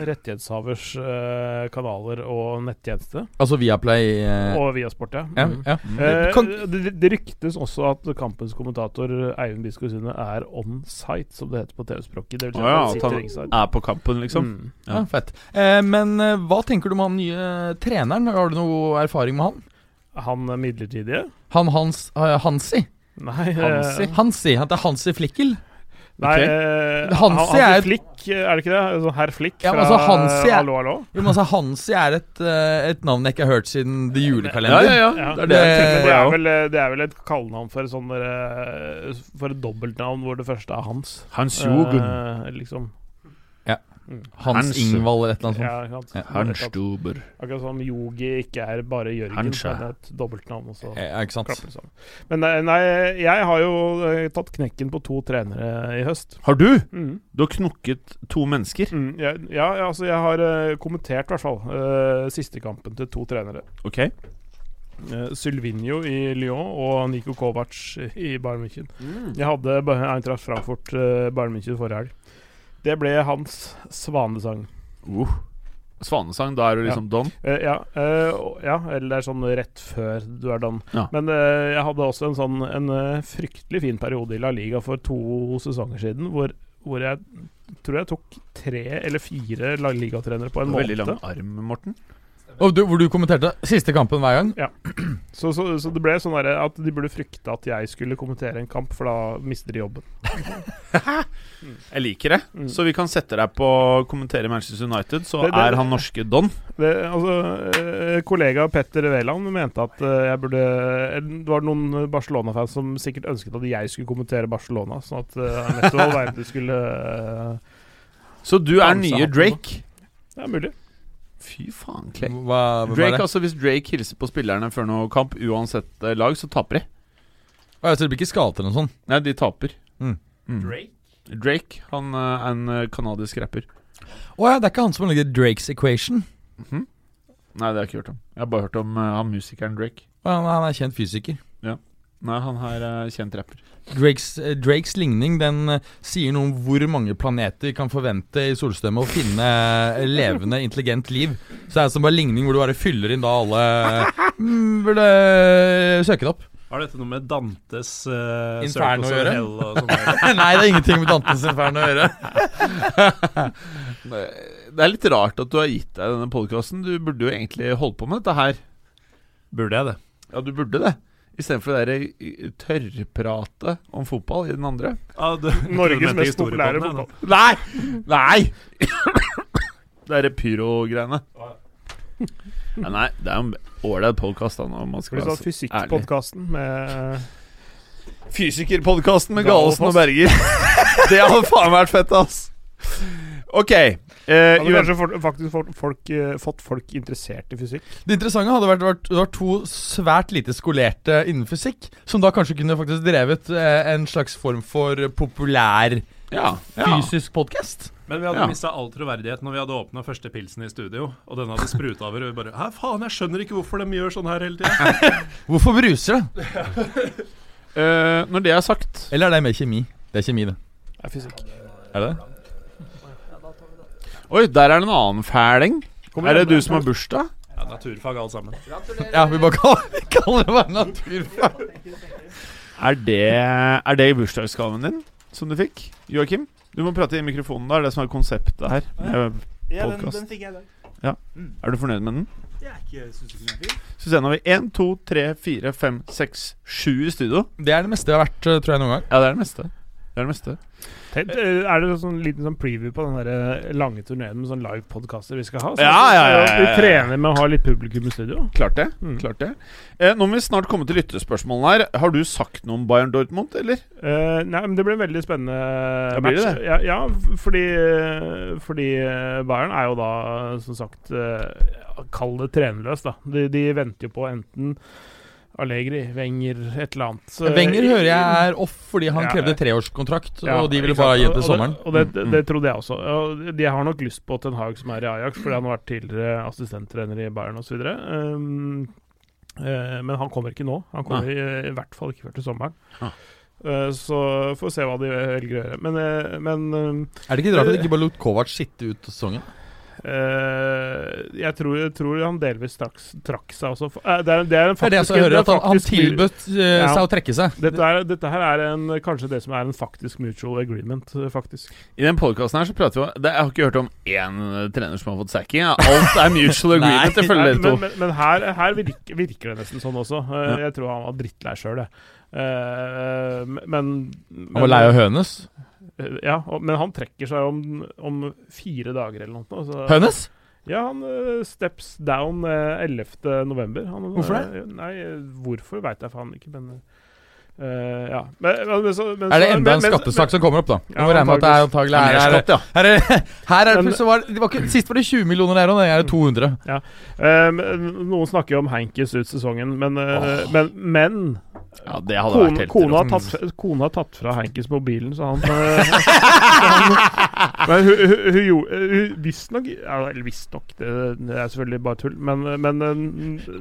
rettighetshavers eh, kanaler og nettjeneste. Altså Viaplay eh, Og Viasport, ja. ja, Mm. ja. Eh, Kan- det, det ryktes også at kampens kommentator Eivind Biskov Sunde er on site, som det heter på TV-språket. Det vil si oh, ja, at han ringside. er på kampen, liksom. Mm. ja, fett. Eh, men eh, hva tenker du om han nye treneren? Har du noe erfaring med han? Han er midlertidige? Han Hans Hansi? Nei, Hansi? Hansi, Han heter Hansi Flickel? Nei, okay. eh, Hansi han, er- Flick, er det ikke det? Altså, Herr Flick Ja, men altså, Hansi er- Hallo, hallo? Jo, men altså Hansi er et, eh, et navn jeg ikke har hørt siden The Julekalender. ja, ja. Ja. Det er det Det- Det er, vel, eh, det er vel et kallenavn for, sånn, eh, for et dobbeltnavn hvor det første er Hans. Hans Jogun. Eh, liksom. Hans Hans- Ingvald eller et eller annet sånt. Ja. Hans Stuber. Akkurat som Yogi ikke er bare Jørgen, Hansa. men et dobbeltnavn. Og så Ja, ikke sant? Men nei, nei, jeg har jo eh, tatt knekken på to trenere i høst. Har du? Mm. Du har knokket to mennesker. Mm, ja, ja, altså jeg har eh, kommentert i hvert fall eh, siste kampen til to trenere. Ok. Uh, Sylvinho i Lyon og Niko Kovac i Bayern München. Jeg hadde Eintracht Frankfurt uh, Bayern München forrige helg. Det ble hans svanesang. Uh. Svanesang, da er du liksom don? Uh, ja, uh, ja, eller det er sånn rett før du er don. Ja. Men uh, jeg hadde også en sånn En eh, fryktelig fin periode i La Liga for to sesonger siden, hvor, hvor jeg tror jeg tok tre eller fire La Liga-trenere på en Veldig lang arm, Morten. Og du, hvor du kommenterte siste kampen hver gang? Så, så, så det ble sånn at de burde frykte at jeg skulle kommentere en kamp, for da mister de jobben. Jeg liker det. Mm. Så vi kan sette deg på å kommentere Manchester United, så Det- det- er han norske don. Det, altså, eh, kollega Petter Wæland mente at eh, jeg burde eh, Det var noen Barcelona-fans som sikkert ønsket at jeg skulle kommentere Barcelona, sånn at Netto Valverde skulle Så du er nye Drake? Det er mulig. Fy faen, Clay. Hva, hva Drake, det? altså Hvis Drake hilser på spillerne før noe kamp, uansett eh, lag, så taper de. Å, så det blir ikke skadet eller noe sånt? Nei, de taper. Mm. Mm. Drake? Han eh, er en canadisk kanadisk rapper. Å ja, det er ikke han som har laget Drakes Equation? Mhm. Nei, det har jeg ikke hørt om. Jeg har bare hørt om uh, han musikeren Drake. Å, Han han er kjent fysiker. Nei, han er uh, kjent rapper. Drakes, eh, Drakes ligning den eh, sier noe om hvor mange planeter kan forvente i solsystemet å finne eh, levende, intelligent liv. Så det er som bare ligning hvor du bare fyller inn da alle mm, Burde søke det opp. Har dette noe med Dantes uh, Inferno sånn? å gjøre? Nei, det er ingenting med Dantes Inferno å gjøre. Det er litt rart at du har gitt deg denne podkasten. Du burde jo egentlig holdt på med dette her. Burde jeg det? Ja, du burde det. Istedenfor det der eh, tørrpratet om fotball i den andre. Ja, det, Norges mest populære fotball. Nei! Nei! det derre pyro-greiene. Nei, nei, det er en ålreit podkast, da. Når man skal være sånn så ærlig. Fysikkpodkasten med Fysikerpodkasten med Galesen og Berger. det hadde faen vært fett, ass. Ok. Eh, Hadde kanskje for, faktisk fått folk, eh, fått folk interessert i fysikk. Det interessante hadde vært, vært det var to svært lite skolerte innen fysikk, som da kanskje kunne faktisk drevet eh, en slags form for populær ja, ja. fysisk podkast. Men vi hadde Ja. mista all troverdighet når vi hadde åpna første pilsen i studio, og den hadde spruta over, og vi bare Hæ, faen, jeg skjønner ikke hvorfor de gjør sånn her hele tida. Hvorfor bruser det? uh, når det er sagt Eller er det mer kjemi? Det er kjemi, det. Det er fysikk. Er det? Oi, der er det en annen fæling. Kommer Er det du som har bursdag? Ja, naturfag alle sammen. Ja, vi bare kaller, kaller det bare naturfag. Er det, er det bursdagsgaven din som du fikk, Joakim? Du må prate i mikrofonen. da, Det er det som er konseptet her. med den, fikk jeg i dag. Er du fornøyd med den? Den ser nå vi 1, 2, 3, 4, 5, 6, 7 i studio. Det er det meste jeg har vært, tror jeg, noen gang. Ja, det er det meste. Det er det meste. Tenk, eh, Er det en sånn liten sånn preview på den der eh, lange turneen med sånn live-podkaster vi skal ha? Så, Ja, ja, ja, ja. Vi trener med å ha litt publikum i studio. Klart det. Mm. klart det eh, Nå må vi snart komme til lyttespørsmålene her. Har du sagt noe om Bayern Dortmund, eller? Eh, nei, men det blir en veldig spennende Ja, blir match. det? Ja, ja, fordi, fordi eh, Bayern er jo da, som sagt Kall det trenerløs, da. De, de venter jo på enten Allegri, Wenger, et eller annet. Så- Wenger hører jeg er off fordi han Ja, krevde treårskontrakt, Ja, og de ville bare gi det til sommeren. Og det, det, Mm, det trodde jeg også. Og de har nok lyst på Ten Hag som er i Ajax, fordi han har vært tidligere assistenttrener i Bayern osv. Um, uh, men han kommer ikke nå. Han kommer i, i hvert fall ikke før til sommeren. Ah. Så får vi se hva de velger å gjøre. Men, eh, men um, Er det ikke rart at de ikke bare lot Kovac sitte ut sesongen? Eh, jeg, tror, jeg tror han delvis straks trakk seg også. Eh, Det er, det er en Det er det jeg hører, er at han, han tilbød eh, Ja. seg å trekke seg. dette, er, dette her er en, kanskje det som er en faktisk mutual agreement, faktisk. I den podkasten her så prater vi om det, Jeg har ikke hørt om én trener som har fått sacking. ja. Alt er mutual agreement, Nei, ifølge dere men, to. men, men her, her virker, virker det nesten sånn også. Ja. Jeg tror han var drittlei sjøl, jeg. men, men Han var lei av Hønes. Eh, Ja, og, men han trekker seg om, om fire dager eller noe. Så, Hønes? Ja, han uh, steps down uh, 11. november. Han, Hvorfor det? nei, eh, hvorfor veit jeg faen ikke, men Uh, Ja. Men, men, men, så, men, Er det enda en skattesak som kommer opp, da? Ja, må regne med at det er antagelig er er, er, skatt, ja. her er, her er det plutselig var, det var ikke, Sist var det 20 millioner der, nå er det 200. Ja. Uh, noen snakker jo om Hankis ut sesongen, men, eh, men, men Ja, det hadde Kona, vært helt kona, har tatt, kona har tatt fra Hankis mobilen, så han, eh, så han Men hun, hun, hun- Visstnok Eller visstnok, det, det er selvfølgelig bare tull, men, men eh,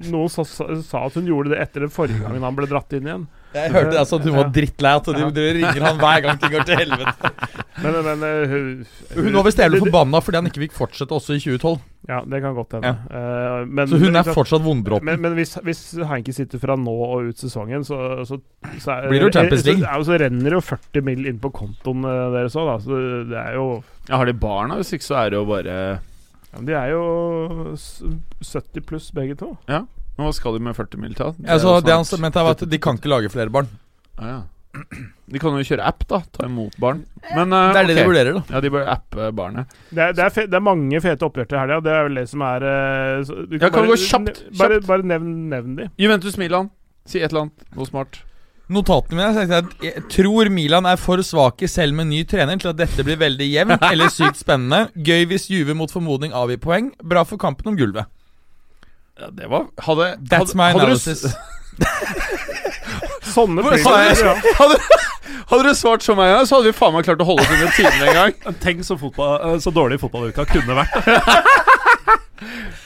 noen sa, sa at hun gjorde det etter den forrige gangen han ble dratt inn igjen. Jeg hørte altså at hun var drittlei. At du, du, ringer han hver gang ting går til helvete. Men, men men hun, Hun var visst jævlig forbanna fordi han ikke fikk fortsette også i 2012. Ja, det kan godt hende. Eh, men, Så hun er fortsatt vonddråpen. Men, men hvis, hvis Heinke sitter fra nå og ut sesongen, så, så, så er, Blir det jo Champions League. Så, ja, så renner det jo 40 mill. inn på kontoen eh, deres òg, da. Så det er jo Ja, har de barna? Hvis ikke så er det jo bare ja, De er jo 70 pluss, begge to. Men hva skal de med 40 mil til? er Altså, det han mente, var at de kan ikke lage flere barn. Ah, ja. De kan jo kjøre app, da. Ta imot barn. Men uh, Det er det de vurderer, da. Ja, de bør appe barnet. Det er, det er, fe, det er mange fete oppgjør til helga. Det er vel det som er eh, så du Ja, kan bare, gå kjapt, kjapt. Bare, bare nevn, nevn de. Juventus Milan. Si et eller annet. Noe smart. Notatene mine at jeg tror Milan er for svake selv med ny trener til at dette blir veldig jevnt eller sykt spennende. Gøy hvis Juve mot formodning avgir poeng. Bra for kampen om gulvet. Ja, det var Hadde That's hadde, my hadde analysis. Sånne previews, ja. hadde, hadde du svart som meg, så hadde vi faen meg klart å holde oss under timen en gang. Tenk så, fotball, eh, så dårlig fotballuka kunne vært.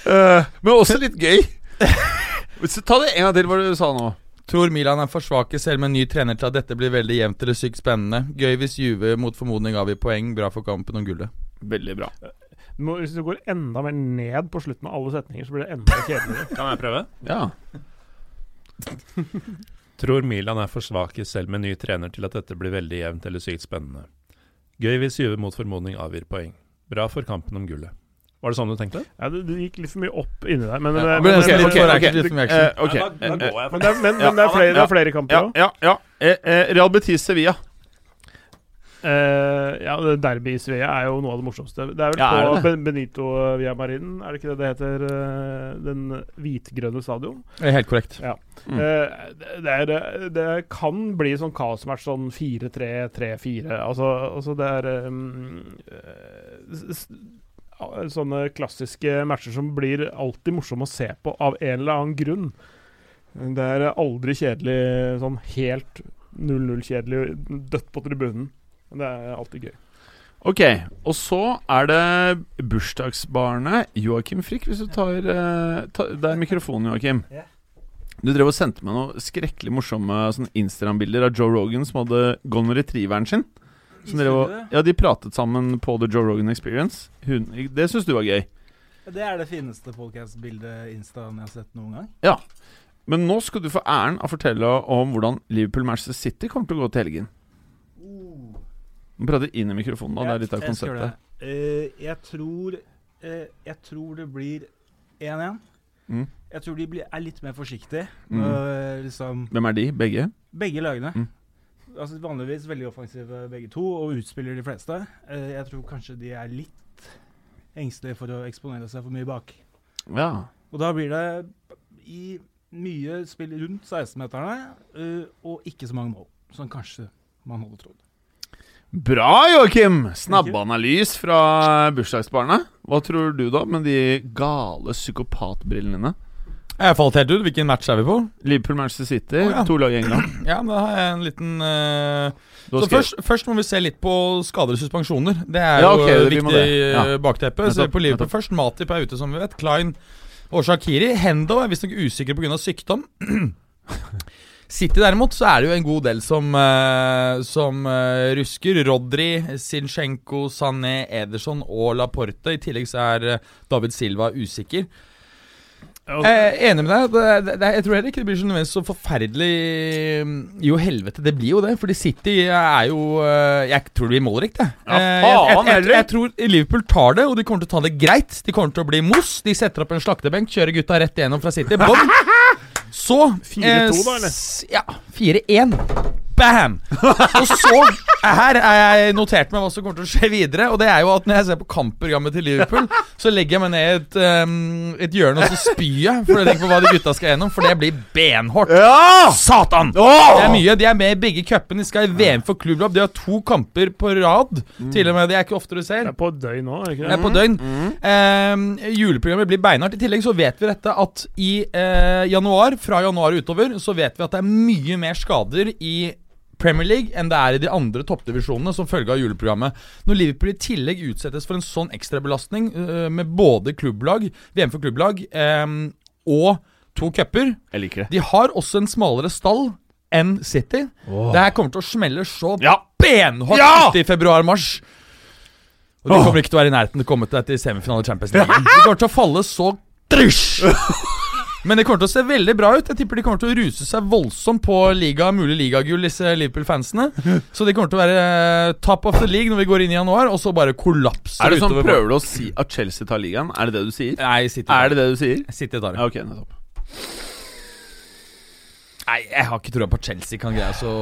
uh, men også litt gøy. Ta det en gang til, hva du sa nå. Tror Milan er for svake selv med en ny trener til at dette blir veldig jevnt eller sykt spennende. Gøy hvis Juve mot formodning avgir poeng. Bra for kampen om gullet. Veldig bra. Du må, hvis du går enda mer ned på slutten av alle setninger, så blir det enda kjedeligere. Kan jeg prøve? Ja. Tror Milan er for svake selv med ny trener til at dette blir veldig jevnt eller sykt spennende. Gøy hvis Juve mot formodning avgir poeng. Bra for kampen om gullet. Var det sånn du tenkte? Ja, det, det gikk litt for mye opp inni der, men, Ja, men, men men, men. Eh. Ja, det er, men, Ja, men det er flere, det er flere kamper Ja, òg. ja, ja. Eh, eh, Real Betis Sevilla. Eh, ja, derby i Svea er jo noe av det morsomste. Det er vel Ja, er på det Benito Via Marin, er det ikke det det heter? eh, den hvitgrønne stadion. Det er helt korrekt. Mm. Uh, det, det, er, det kan bli sånn kaosmatch, sånn 4-3, 3-4. Altså, altså det er um, ja, Sånne klassiske matcher som blir alltid morsomme å se på av en eller annen grunn. Det er aldri kjedelig, sånn helt 0-0-kjedelig, dødt på tribunen. Men det er alltid gøy. Ok, og så er det bursdagsbarnet Joakim Frikk, hvis du tar, eh, ta, Det er mikrofonen, Joakim. Du drev og sendte meg noen skrekkelig morsomme sånn Instagram-bilder av Joe Rogan som hadde golden retrieveren sin. Som drev og, ja, De pratet sammen på The Joe Rogan Experience. Hun, det syns du var gøy. Det er det fineste podcast-bildet Instaen jeg har sett noen gang. Ja, Men nå skal du få æren av å fortelle om hvordan Liverpool-Manchester City kommer til å gå til helgen. Du prate inn i mikrofonen da. det er litt av konseptet. Jeg, Eh, jeg tror eh, Jeg tror det blir 1-1. Mm. Jeg tror de blir, er litt mer forsiktige. Mm. Eh, liksom Hvem er de? Begge? Begge lagene. Mm. Altså Vanligvis veldig offensive begge to, og utspiller de fleste. Eh, jeg tror kanskje de er litt engstelige for å eksponere seg for mye bak. Ja. Og da blir det i mye spill rundt 16-meterne, eh, og ikke så mange mål. Som kanskje man hadde trodd. Bra, Joakim! Snabbeanalys fra bursdagsbarnet. Hva tror du, da, med de gale psykopatbrillene dine? Jeg falt helt ut. Hvilken match er vi på? Liverpool-Manchester City, Oh, ja. to lag i England. Ja, da har jeg en liten uh... Så først, først må vi se litt på skader og suspensjoner. Det er Ja, jo det, et vi viktig. Ja. bakteppe. Nettopp, på Liverpool nettopp. først. Matip er ute, som vi vet. Klein og Shakiri. Hendo er visstnok usikker pga. sykdom. City derimot, så er det jo en god del som, eh, som eh, rusker. Rodri, Sinchenko, Sané, Ederson og Laporte. I tillegg så er eh, David Silva usikker. Jeg er enig med deg. Det, det, jeg tror heller ikke det blir så nødvendigvis så forferdelig mm, Jo, helvete, det blir jo det. Fordi City er jo Jeg tror det blir målrikt, jeg. Ja, faen, jeg, jeg, jeg, jeg tror Liverpool tar det, og de kommer til å ta det greit. De kommer til å bli mos. De setter opp en slaktebenk, kjører gutta rett igjennom fra City. Bånn. Så 4-2 da, eller? Ja. 4-1. Bam! Og så Her er jeg notert meg hva som kommer til å skje videre. Og det er jo at når jeg ser på kampprogrammet til Liverpool, så legger jeg meg ned i et, um, et hjørne og så spyr jeg. For jeg tenker på hva de gutta skal gjennom, for det blir benhårdt Ja! Satan! Det er mye. De er med i begge cupene. De skal i VM for klubblag. De har to kamper på rad. Til og med. Det er ikke ofte du ser. Det er på døgn nå, er det ikke Det det? er på døgn. Eh, juleprogrammet blir beinhardt. I tillegg så vet vi dette at i uh, januar, fra januar utover, så vet vi at det er mye mer skader i Premier League enn det er i de andre toppdivisjonene som følge av juleprogrammet. Når Liverpool i tillegg utsettes for en sånn ekstrabelastning uh, med både klubblag, VM for klubblag um, og to cuper. De har også en smalere stall enn City. Det her kommer til å smelle så Ja. benhardt Ja! i februar-mars. Og de kommer ikke til å være i nærheten til å komme til til semifinale i Champions League. De kommer til å falle så drysj! Men det kommer til å se veldig bra ut. Jeg tipper de kommer til å ruse seg voldsomt på liga, mulig ligagull, disse Liverpool-fansene. Så de kommer til å være eh, top of the league når vi går inn i januar, og så bare kollapse Er det sånn, Prøver du å si at Chelsea tar ligaen? Er det det du sier? Nei, City Er det det du sier? City tar. Ja, okay. Nei, jeg har ikke trua på at Chelsea kan greie så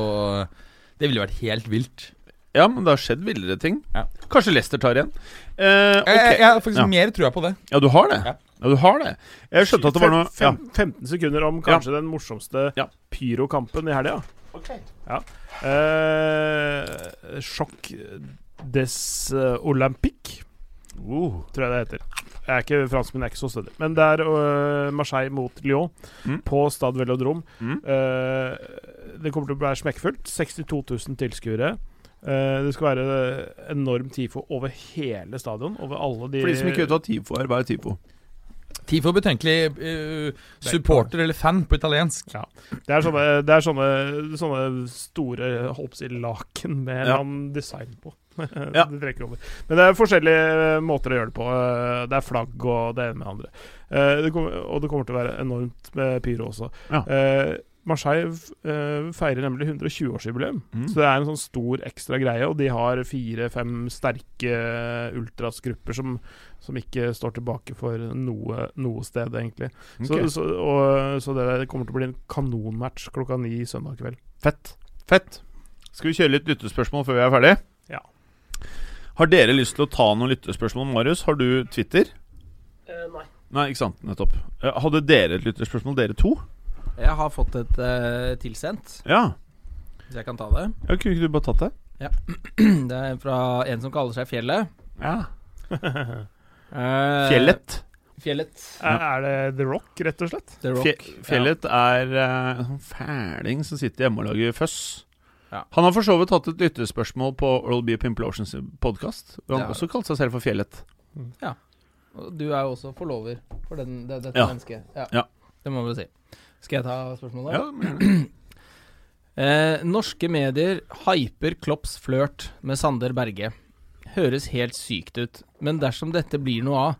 Det ville vært helt vilt. Ja, men det har skjedd villere ting. Ja. Kanskje Leicester tar igjen. Eh, ok. Jeg, jeg har faktisk Ja. mer trua på det. Ja, du har det? Ja. Ja, du har det. Jeg skjønte at det var noe ja. 15 sekunder om kanskje den morsomste Ja. pyrokampen i helga. Ja. Eh, sjokk des Olympique, Uh. tror jeg det heter. Jeg er ikke fransk, men jeg er ikke så stødig. Men det er uh, Marseille mot Lyon Mm. på Stad Velodrom. Mm. Uh, det kommer til å være smekkfullt. 62 000 tilskuere. Eh, det skal være enorm TIFO over hele stadion. Over alle de For de som ikke vet hva TIFO er, hva er TIFO? Tifo betenkelig uh, supporter eller fan på italiensk. Ja. Det er sånne, det er sånne, sånne store hoppsi, laken med Ja. en design på. Ja. det trekker over. Men det er forskjellige måter å gjøre det på. Eh, Det er flagg og det ene med andre. Eh, Det andre. og det kommer til å være enormt med pyro også. Ja. Eh, Marseille eh, feirer nemlig 120-årsjubileum. Mm. Så det er en sånn stor ekstra greie, og de har fire-fem sterke ultrasgrupper som, som ikke står tilbake for noe, noe sted, egentlig. Så, så, og, så det der kommer til å bli en kanonmatch klokka ni søndag kveld. Fett. Fett. Skal vi kjøre litt lyttespørsmål før vi er ferdig? Ja. Har dere lyst til å ta noen lyttespørsmål? Marius, har du Twitter? Uh, nei. Nei, ikke sant. Nettopp. Eh, Hadde dere et lytterspørsmål, dere to? Jeg har fått et uh, tilsendt, Ja. Hvis jeg kan ta det. ja kunne ikke du bare tatt det? Ja. Det er fra en som kaller seg Fjellet. Ja. Eh, Fjellet. Fjellet. Er, er det The Rock, rett og slett? The Rock. Fje- Fjellet er eh, en sånn fæling som sitter hjemme og lager føss. Ja. Han har for så vidt hatt et lyttespørsmål på Oral B. Pimplotions podkast. Hvor han Ja. også kalte seg selv for Fjellet. Ja. Og Du er jo også forlover for den, det, dette Ja. mennesket. Ja. Ja. Det må vi si. Skal jeg ta spørsmålet? Ja, men. Eh, norske medier hyper Klopps flørt med Sander Berge. Høres helt sykt ut, men dersom dette blir noe av,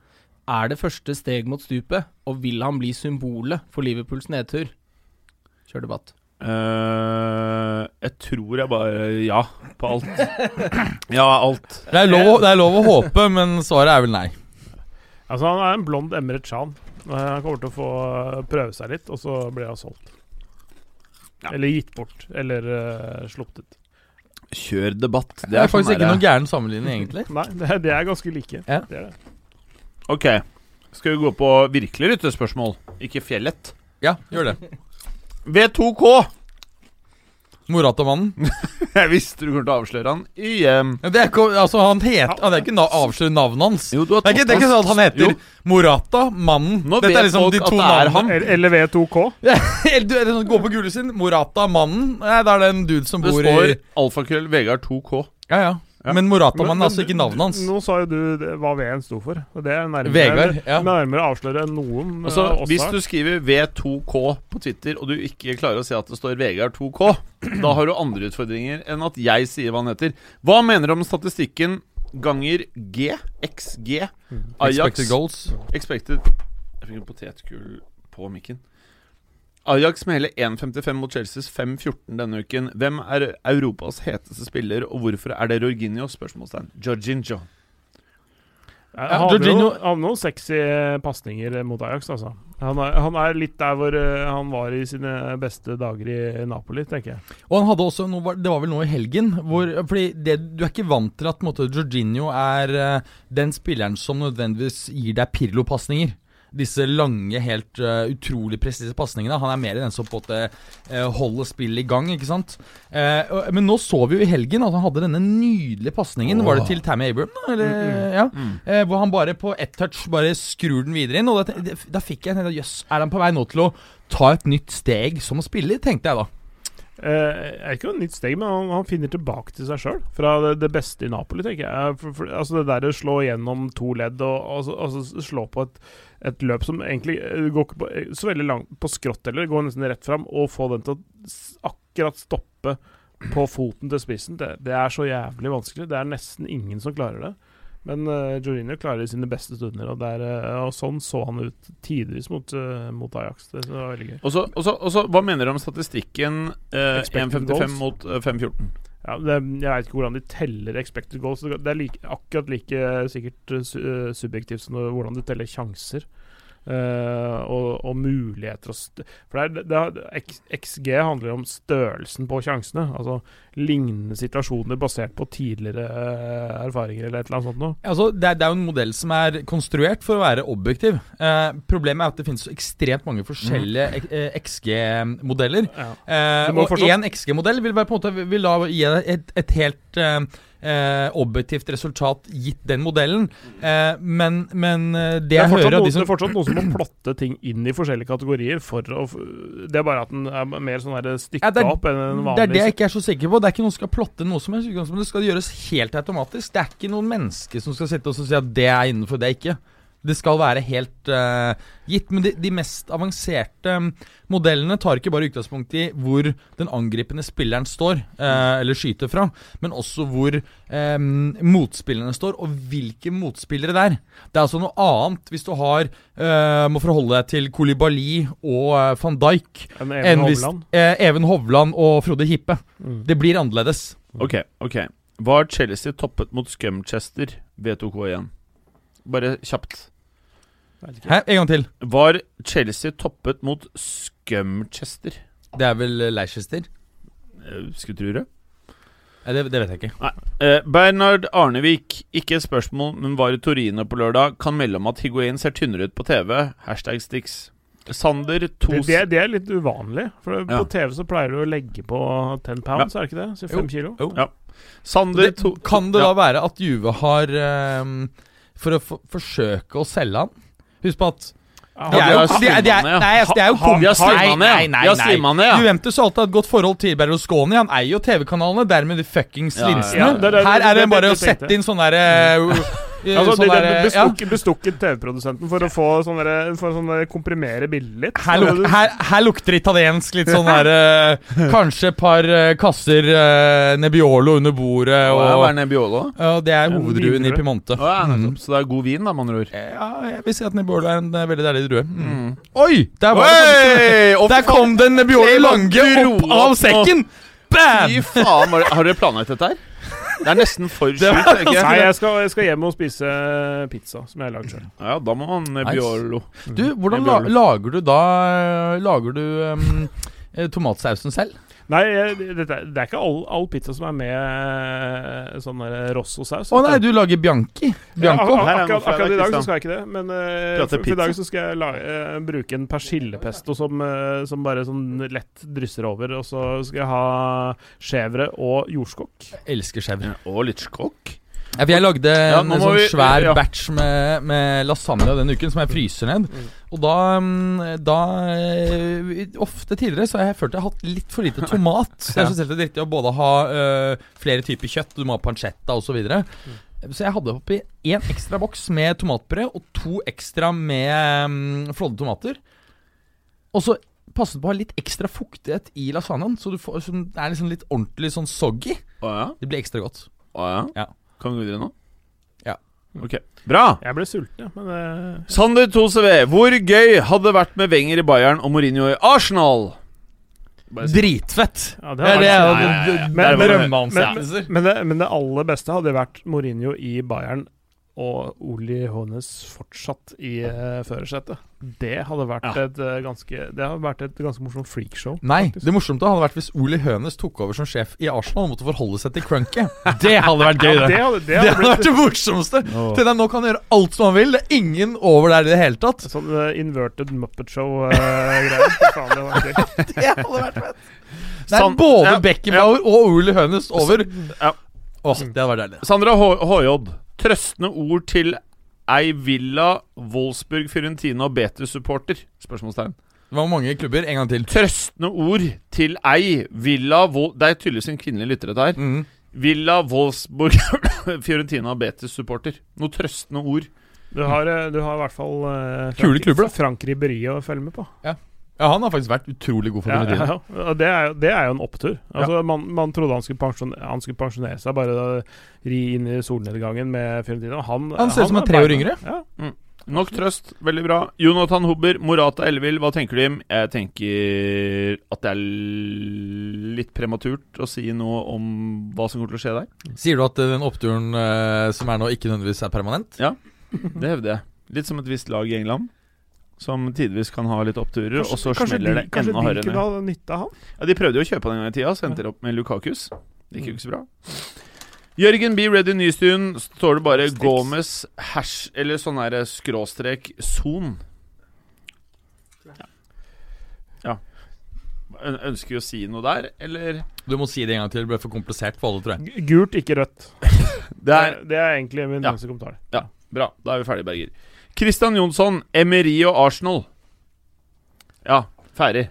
er det første steg mot stupet, og vil han bli symbolet for Liverpools nedtur? Kjør debatt. Uh, jeg tror jeg bare ja på alt. ja, alt. Det er, lov, det er lov å håpe, men svaret er vel nei. Altså Han er en blond Emre Chan. Han kommer til å få eh, prøve seg litt, og så blir han solgt. Ja. Eller gitt bort. Eller uh, sluppet ut. Kjør debatt. Det er faktisk sånn ikke noen noe gæren sammenligning, egentlig. Nei, det, det er ganske like. Ja. Det er det. Ok. Skal vi gå på virkelig lyttespørsmål? Ikke Fjellet. Ja, gjør det. V2K! Morata-mannen. Jeg visste du kom til å avsløre han igjen. Ja, Det er ikke, altså, han het, Han er ikke na avsløre navnet hans. Jo, du har Det er ikke, det er ikke sånn at han heter Jo. Morata, mannen. Nå Dette vet er liksom folk de at to det er navnene. han. Eller- Eller V2K. Eller du, er sånn, Gå på Gule sin. Morata, mannen. Nei, da er det en dude som Det bor står i alfakrøll Vegard 2K. Ja, ja. Ja. Men Morata-mannen er altså ikke navnet hans. Nå sa jo du det- hva V-en sto for. Og det er nærmere, Vegard, ja. nærmere å avsløre enn noen Altså, uh, Hvis du skriver V2K på Twitter, og du ikke klarer å si at det står Vegard 2K, da har du andre utfordringer enn at jeg sier hva han heter. Hva mener du om statistikken ganger G? XG? Ajax Expected goals. Expected Jeg fikk en potetgull på mikken. Ajax med hele 1,55 mot Chelseas 5,14 denne uken. Hvem er Europas heteste spiller, og hvorfor er det Jorginho? Spørsmålstegn. Jorginho. Han hadde jo Jorginho- han noen sexy pasninger mot Ajax, altså. Han er, han er litt der hvor eh, han var i sine beste dager i Napoli, tenker jeg. Og han hadde også noe, Det var vel noe i helgen hvor Fordi det, du er ikke vant til at måte, Jorginho er eh, den spilleren som nødvendigvis gir deg Pirlo-pasninger. Disse lange, helt uh, utrolig presise pasningene. Han er mer den som på en måte uh, holder spillet i gang, ikke sant. Uh, men nå så vi jo i helgen at han hadde denne nydelige pasningen. Var det til Tammy Abram? da, Eller, ja. Eh, hvor han bare på ett touch bare skrur den videre inn. Og da, da, da fikk jeg en Jøss, er han på vei nå til å ta et nytt steg som spiller, tenkte jeg da. Uh, er ikke noe nytt steg, men han, han finner tilbake til seg sjøl. Fra det, det beste i Napoli, tenker jeg. For, for, altså Det der å slå gjennom to ledd og og, og, og slå på et, et løp som egentlig eh, går ikke på, eh, så veldig langt på skrått heller, går nesten rett fram, og få den til å akkurat stoppe på foten til spissen, det, det er så jævlig vanskelig. Det er nesten ingen som klarer det. Men uh, Jorginho klarer sine beste stunder, og, der, uh, og sånn så han ut tidvis mot, uh, mot Ajax. Det var veldig gøy. Og så, Hva mener du om statistikken uh, 1,55 mot eh, 5,14? Ja, det, jeg veit ikke hvordan de teller expected goals. Det er like, akkurat like sikkert uh, uh, subjektivt som hvordan du teller sjanser. Eh, og, og muligheter For det det XG handler om størrelsen på sjansene. Altså lignende situasjoner basert på tidligere eh, erfaringer eller et eller annet sånt noe. Altså, det, er, jo en modell som er konstruert for å være objektiv. Uh, problemet er at det finnes så ekstremt mange forskjellige mm. XG-modeller. Ja. Uh, og én XG-modell vil, vil da gi et, et helt eh, objektivt resultat gitt den modellen. Eh, men, men eh, det Det er, jeg fortsatt hører noen, de det er fortsatt noen som må plotte ting inn i forskjellige kategorier. For å, det er bare at den er mer sånn stykka Ja, opp enn en Det er det jeg ikke er så sikker på. Det er ikke noen som skal plotte noe som helst. Det skal gjøres helt automatisk. Det er ikke noen mennesker som skal sitte og si at det er innenfor, det er ikke. Det skal være helt uh, gitt. Men de, de mest avanserte mm, modellene tar ikke bare utgangspunkt i hvor den angripende spilleren står, uh, eller skyter fra, men også hvor um, motspillerne står, og hvilke motspillere det er. Det er altså noe annet hvis du har uh, må forholde deg til Kolibali og van Dijk En enn Even hvis Hovland. Even Hovland og Frode Hippe. Mm. Det blir annerledes. Ok, ok. Var Chelsea toppet mot Scumchester? V2K igjen. Bare kjapt. Hæ? En gang til. Var Chelsea toppet mot Scumchester? Det er vel eh, Leicester? Eh, Skulle tro det. Nei, det, det vet jeg ikke. Eh, Bernard Arnevik, ikke et spørsmål, men var i Torino på lørdag. Kan melde om at Higuain ser tynnere ut på TV. Hashtag Stix. Sander, tos... Det, det, det er litt uvanlig. For Ja. På TV så pleier du å legge på 10 pounds, er det ikke det? Så 5 kilo? Jo. Ja. Sander, Det, kan det ja. da være at Juve har ehm, For å for, forsøke å selge han Husk på at de er jo, nei, altså, jo Ha- kom- De har slimma ned, Nei, nei, nei. ned, ja. Juventus har alltid hatt godt forhold til Berlusconi. Han eier jo TV-kanalene, dermed de fuckings linsene. Er Her er det bare å sette inn sånn derre Altså, sånn de, bestukket, bestukket TV-produsenten for å få sånn å sånn komprimere bildet litt. Her, luk, her, her lukter italiensk. Litt sånn der Kanskje et par eh, kasser eh, Nebbiolo under bordet. Og, Hva er Nebbiolo? ja, det er En hoveddruen i. Piemonte. Oh, ja, Mm. Så det er god vin, da, med andre ord. Ja, jeg vil si at Nebbiolo er en eh, veldig deilig drue. Mm. Mm. Oi! Der var det Oi! Der kom den Nebbiolo Lange opp av sekken! Bam! Fy faen, har dere planlagt dette her? Det er nesten for sjukt. Nei, jeg skal, jeg skal hjem og spise pizza, som jeg har lagd sjøl. Ja, da må man Nebbiolo. Du, hvordan la, lager du da Lager du um, eh, tomatsausen selv? Nei, det, er- det er ikke all, all pizza som er med eh, sånn Rosso-saus. Å nei, du lager Bianchi. Ja, Bianco. ak- ak- er akkurat i dag så skal jeg ikke det, men uh, for, for i dag så skal jeg la, uh, bruke en persillepesto som, uh, som bare sånn lett drysser over. Og så skal jeg ha chèvre og jordskokk. Jeg elsker chèvre. Og litt skokk. Ja, for jeg lagde Ja, en, sånn vi- svær ja. batch med, med lasagne denne uken, som jeg fryser ned. Mm. Og da, mm, da eh, Ofte tidligere så har jeg følt jeg har hatt litt for lite tomat. Så det er riktig å både ha øh, flere typer kjøtt, du må ha pancetta osv. Så, videre. så jeg hadde oppi én ekstra boks med tomatbrød og to ekstra med um, flådde tomater. Og så passet på å ha litt ekstra fuktighet i lasagnaen, så får, så det er liksom litt ordentlig sånn soggy. Å ja? Det blir ekstra godt. Å ja? Ja. Kan vi gå videre nå? Ja. Ok. Bra! Jeg ble sulten, ja, men det... Sander 2CV, hvor gøy hadde det vært med Wenger i Bayern og Mourinho i Arsenal? Si- Dritfett! ja, Det er ja. hadde Men- men- Men det, men det aller beste hadde vært Mourinho i Bayern og Oli Hånes fortsatt i uh, førersetet. Det hadde vært Ja. et uh, ganske Det hadde vært et ganske morsomt freakshow. Nei, faktisk. det morsomte hadde vært hvis Oli Hønes tok over som sjef i Arsenal og måtte forholde seg til Crunky. Det hadde vært gøy, Ja, det. det hadde, det Det hadde blitt... vært det morsomste. Til dem Nå kan gjøre alt som han vil. Det er ingen over der i det hele tatt. sånn uh, inverted Muppet Show-greier. Det. Det hadde vært fett. Det er San- både ja, Beckenbauer og Oli Hønes over. Ja. Åh, det hadde vært deilig. Sandra H HJ. Trøstende ord til ei Villa, Wolfsburg, Fiorentina og Betis-supporter? Spørsmålstegn. Det var mange klubber. En gang til. Trøstende ord til ei Villa Vol Det er tydeligvis en kvinnelig lytter, dette her. Mm. Villa, Wolfsburg, Fiorentina og Betis-supporter. Noe trøstende ord. Du har, eh, du har i hvert fall eh, Kule klubber, da. Frank Ribéry å følge med på. Ja, han har faktisk vært utrolig god for Ja, ja, ja. Det, er, det er jo en opptur. Altså, man, man trodde han skulle, han skulle pensjonere seg, bare da, ri inn i solnedgangen med Fiorentina. Han, Han ser ut som han er tre år yngre. Ja. Nok trøst. Veldig bra. Jonathan Hobber, Morata Ellevill, hva tenker du, Jim? Jeg tenker at det er litt prematurt å si noe om hva som kommer til å skje der. Sier du at den oppturen eh, som er nå, ikke nødvendigvis er permanent? Ja, Det hevder jeg. Litt som et visst lag i England. Som tidvis kan ha litt oppturer, og så kanskje smeller de, det kanskje enda de hardere kunne ned. ha nytte av han? Ja, De prøvde jo å kjøpe han en gang i tida, så endte de opp med Lukakus. Det gikk jo ikke så bra. Jørgen be Ready Nystuen står det bare Strix. Gomez hash Eller sånn her skråstrek son. Ja. ja. Ønsker vi å si noe der, eller? Du må si det en gang til. Det ble for komplisert for alle, tror jeg. Gult, ikke rødt. Det er det er egentlig min Ja. eneste kommentar. Ja, bra. Da er vi ferdige, Berger. Christian Jonsson, Emery og Arsenal. Ja, ferdig.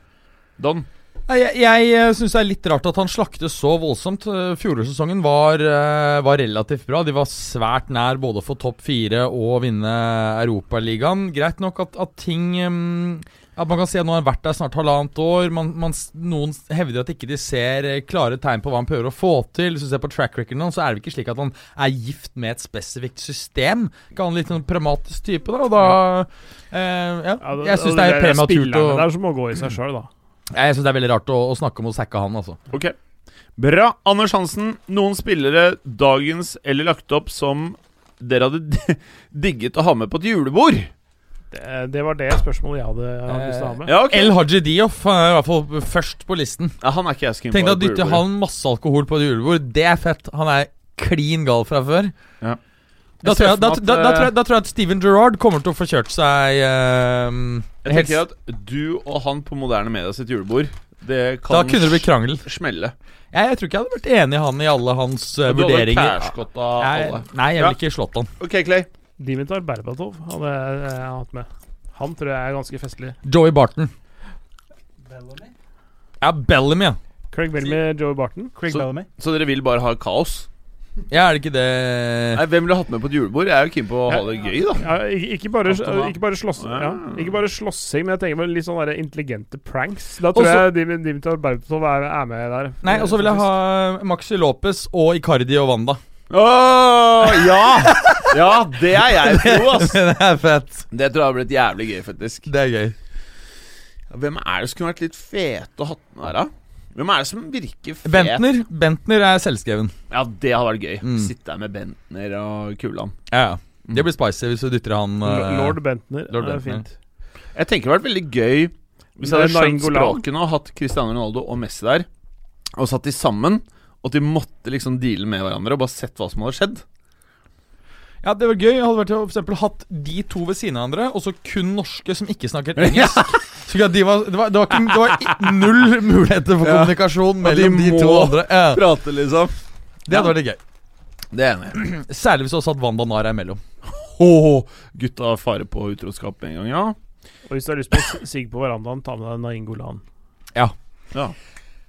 Don. Jeg, jeg syns det er litt rart at han slaktes så voldsomt. Eh, Fjorårssesongen var, eh, var relativt bra. De var svært nær både å få topp fire og vinne Europaligaen. Greit nok at, at ting mm, At man kan si at nå har han vært der snart halvannet år. Man, man, noen hevder at ikke de ser eh, klare tegn på hva han prøver å få til. Hvis du ser på track recorden hans, så er det ikke slik at han er gift med et spesifikt system. Ikke han litt sånn pragmatisk type, da? Og da eh, Ja, Ja, jeg syns det er prematurt å Det er som å gå i seg sjøl, da. Jeg synes det er veldig rart å, å snakke om å sacke han, altså. Ok. Bra. Anders Hansen, noen spillere dagens eller lagt opp som dere hadde digget å ha med på et julebord? Det, det var det spørsmålet jeg hadde, lyst til å ha med. Ja, okay. El Haji Dioff han er i hvert fall først på listen. Ja, han er ikke jeg Tenk på deg å dytte han masse alkohol på et julebord. Det er fett. Han er klin gal fra før. Ja. Da, tror jeg, for da, da, da, tror jeg, eh, da tror jeg at Steven Gerrard kommer til å få kjørt seg uh, Jeg helt- tenker at du og han på Moderne Media sitt julebord Det kan Da kunne det blitt krangel. smelle. Jeg, jeg tror ikke jeg hadde vært enig i han i alle hans vurderinger Du hadde Jeg, alle. nei, jeg Ja. ville ikke slått han. Ok, Clay. Dimitar Berbatov hadde jeg, jeg hatt med. Han tror jeg er ganske festlig. Joey Barton. Bellamy? Ja, Bellamy, ja. Craig Bellamy, Joey Barton. Craig Så- Bellamy. Så dere vil bare ha kaos? Ja, er det ikke det Nei, Hvem ville hatt med på et julebord? Jeg er jo keen på å ha det gøy, da. Ja, ikke, ikke, bare, ikke, bare slåss, Ja. ja, ikke bare slåssing, men jeg tenker på litt sånne der intelligente pranks. Da tror Også- jeg Dim- Dimitar Berbatov er, er med der. Nei, og så vil jeg ha Maxi Lopez og Icardi og Wanda. Åh, ja! Ja, det er jeg pro, ass. det er fett. Det tror jeg har blitt jævlig gøy, faktisk. Det er gøy. Hvem er det som kunne vært litt fete å ha med her, da? Hvem er det som virker fet? Bentner Bentner er selvskreven. Ja, det hadde vært gøy. Mm. Sitte der med Bentner og Kulan. Ja, ja. Det blir spicy hvis du dytter han eh, Lord Bentner. Lord det er Bentner. fint. Jeg tenker det hadde vært veldig gøy hvis jeg hadde skjønt språkene språket nå, hatt Cristiano Ronaldo og Messi der, og satt de sammen, og at de måtte liksom deale med hverandre og bare sett hva som hadde skjedd. Ja, det var gøy. Jeg hadde vært for eksempel hatt de to ved siden av hverandre, og så kun norske som ikke snakker engelsk. Så de var, det, var, det, var ikke, det var null muligheter for Ja. kommunikasjon mellom de de, to andre. Ja, Prate, liksom. det hadde vært gøy. Det er enig. Særlig hvis du også hadde Wanda Nara imellom. Åh, gutta fare på utroskap med en gang, ja. Og hvis du har lyst på å sigg på verandaen, ta med deg Naingolan. Ja. ja.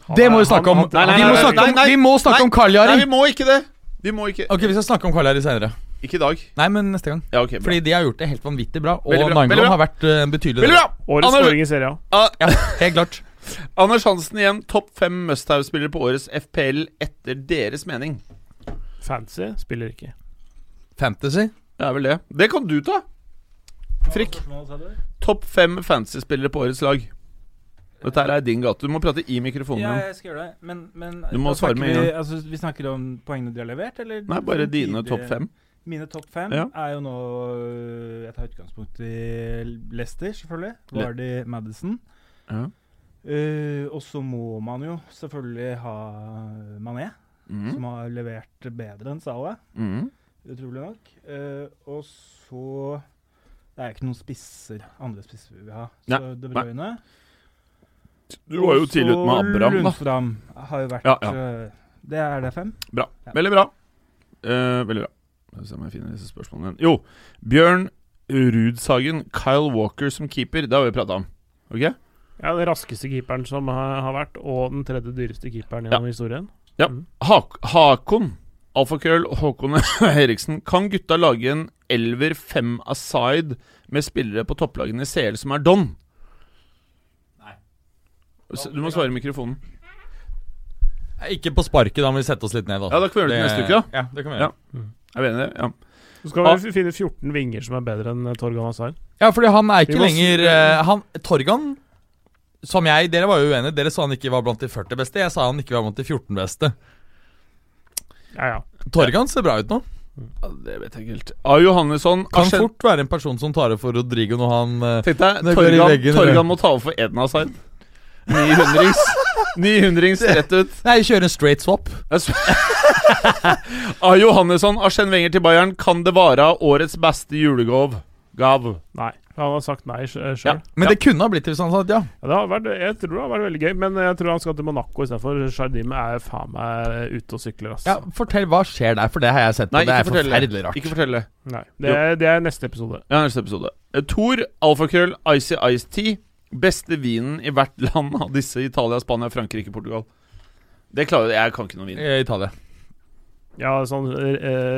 Han Det må vi snakke om. han- Nei, nei, Vi må snakke om, nei, vi må snakke om Kaljari. Nei, vi må ikke det. Vi må ikke Ok, Vi skal snakke om Kaljari senere. Ikke i dag. Nei, men neste gang. Ja, ok, bra. Fordi de har gjort det helt vanvittig bra. Og bra, har vært uh, betydelig Veldig bra! Årets Anders- skåring i serien. Uh, Ja, helt klart. Anders Hansen igjen. Topp fem must-have-spillere på årets FPL etter deres mening. Fancy spiller ikke. Fantasy. Det er vel det. Det kan du ta. Frikk. Topp fem fantasy-spillere på årets lag. Dette her er din gate. Du må prate i mikrofonen. Ja, jeg skal gjøre det. Men, men Du må svare med en vi, altså, vi snakker om poengene de har levert, eller? Nei, bare dine topp fem. Mine topp fem Ja. er jo nå øh, Jeg tar utgangspunkt i Leicester, selvfølgelig. Vardy Madison. Ja. Uh, og så må man jo selvfølgelig ha Mané, mm. som har levert bedre enn Salah. Mm. Utrolig nok. Uh, og så Det er ikke noen spisser, andre spisser vi vil ha. Så Nei, De Bruyne. Du var jo tidlig ute med Abraham, da. Lundfram har jo vært Ja, ja. Det er det fem. Bra. Veldig bra. Uh, veldig bra. Skal vi se om jeg finner disse spørsmålene igjen. Jo, Bjørn Rudsagen, Kyle Walker som keeper. Det har vi prata om. Ok? Ja, Den raskeste keeperen som har, har vært, og den tredje dyreste keeperen gjennom historien. Ja. Mm. Ha Hakon, Alfakrøll og Håkon Eriksen. Kan gutta lage en elver fem aside med spillere på topplagene i CL som er Don? Nei. Du må svare i mikrofonen. Ikke på sparket, da må vi sette oss litt ned. Da. Ja, da kan vi gjøre det det neste uke, da. Ja, det kan vi gjøre. Er vi mener det? Ja. Så skal vi ah. finne 14 vinger som er bedre enn eh, Torgan Hazard. Ja, fordi han er ikke må lenger eh, Han Torgan Som jeg, Dere var jo uenige. Dere sa han ikke var blant de 40 beste. Jeg sa han ikke var blant de 14 beste. Ja, ja. Torgan ser bra ut nå. Ja, Det vet jeg ikke helt. A. Johannesson Kan Arsen- fort være en person som tar det for Rodrigo når han eh, Tenk deg, Torgan, Torgan må ta over for Eden Hazard. 900-ings. 900-ings rett ut. Nei, kjøre en straight swap. Av Johannesson, Arsen Wenger til Bayern. Kan det være årets beste julegave? Gav. Nei. Han har sagt nei sjøl. Ja. Men det kunne ha blitt det hvis han sa ja. Ja, det har vært, jeg tror det har vært veldig gøy, men jeg tror han skal til Monaco istedenfor. Jardim er faen meg ute og sykler, altså. ja. Fortell hva skjer der, for det har jeg sett. Nei, og det er fortelle. forferdelig rart. Ikke fortell det. Nei, det, er- det er neste episode. Ja, neste episode. Thor, Tor, alfakrøll, Icy Ice Tea. Beste vinen i hvert land av disse Italia, Spania, Frankrike, Portugal. Det klarer jeg. Jeg kan ikke noe vin. Eh, Italia. Ja, sånn eh,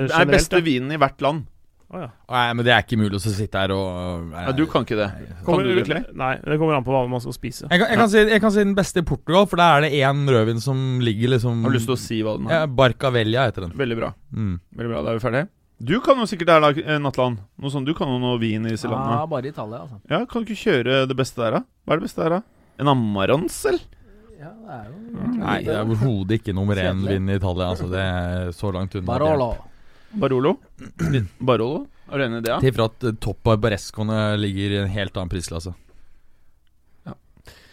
Det er beste ja. vinen i hvert land. Å, ja. Nei, men det er ikke mulig å sitte her og nei, Ja, du kan ikke det. Kan Kommer- du det, Nei, det kommer an på hva man skal spise. Jeg kan, jeg, kan si, jeg kan si den beste i Portugal, for der er det én rødvin som ligger liksom Har du lyst til å si hva den er? ja, Barcavella heter den. Veldig bra. Mm. Veldig bra, Da er vi ferdige. Du kan jo sikkert der, da, Nattland Natland. Noe sånt, Du kan jo noe vin i disse Ja, landene. bare Italia, altså. Ja, Kan du ikke kjøre det beste der, da? Hva er det beste der, da? En Amarantzel? Ja, det er jo Nei, det er overhodet ikke nummer én-vin i Italia. Altså, det er så langt unna. Barolo. Barolo? Barolo? Er du enig i det? ja? Til for at eh, topp av Barescoene ligger i en helt annen prisklasse.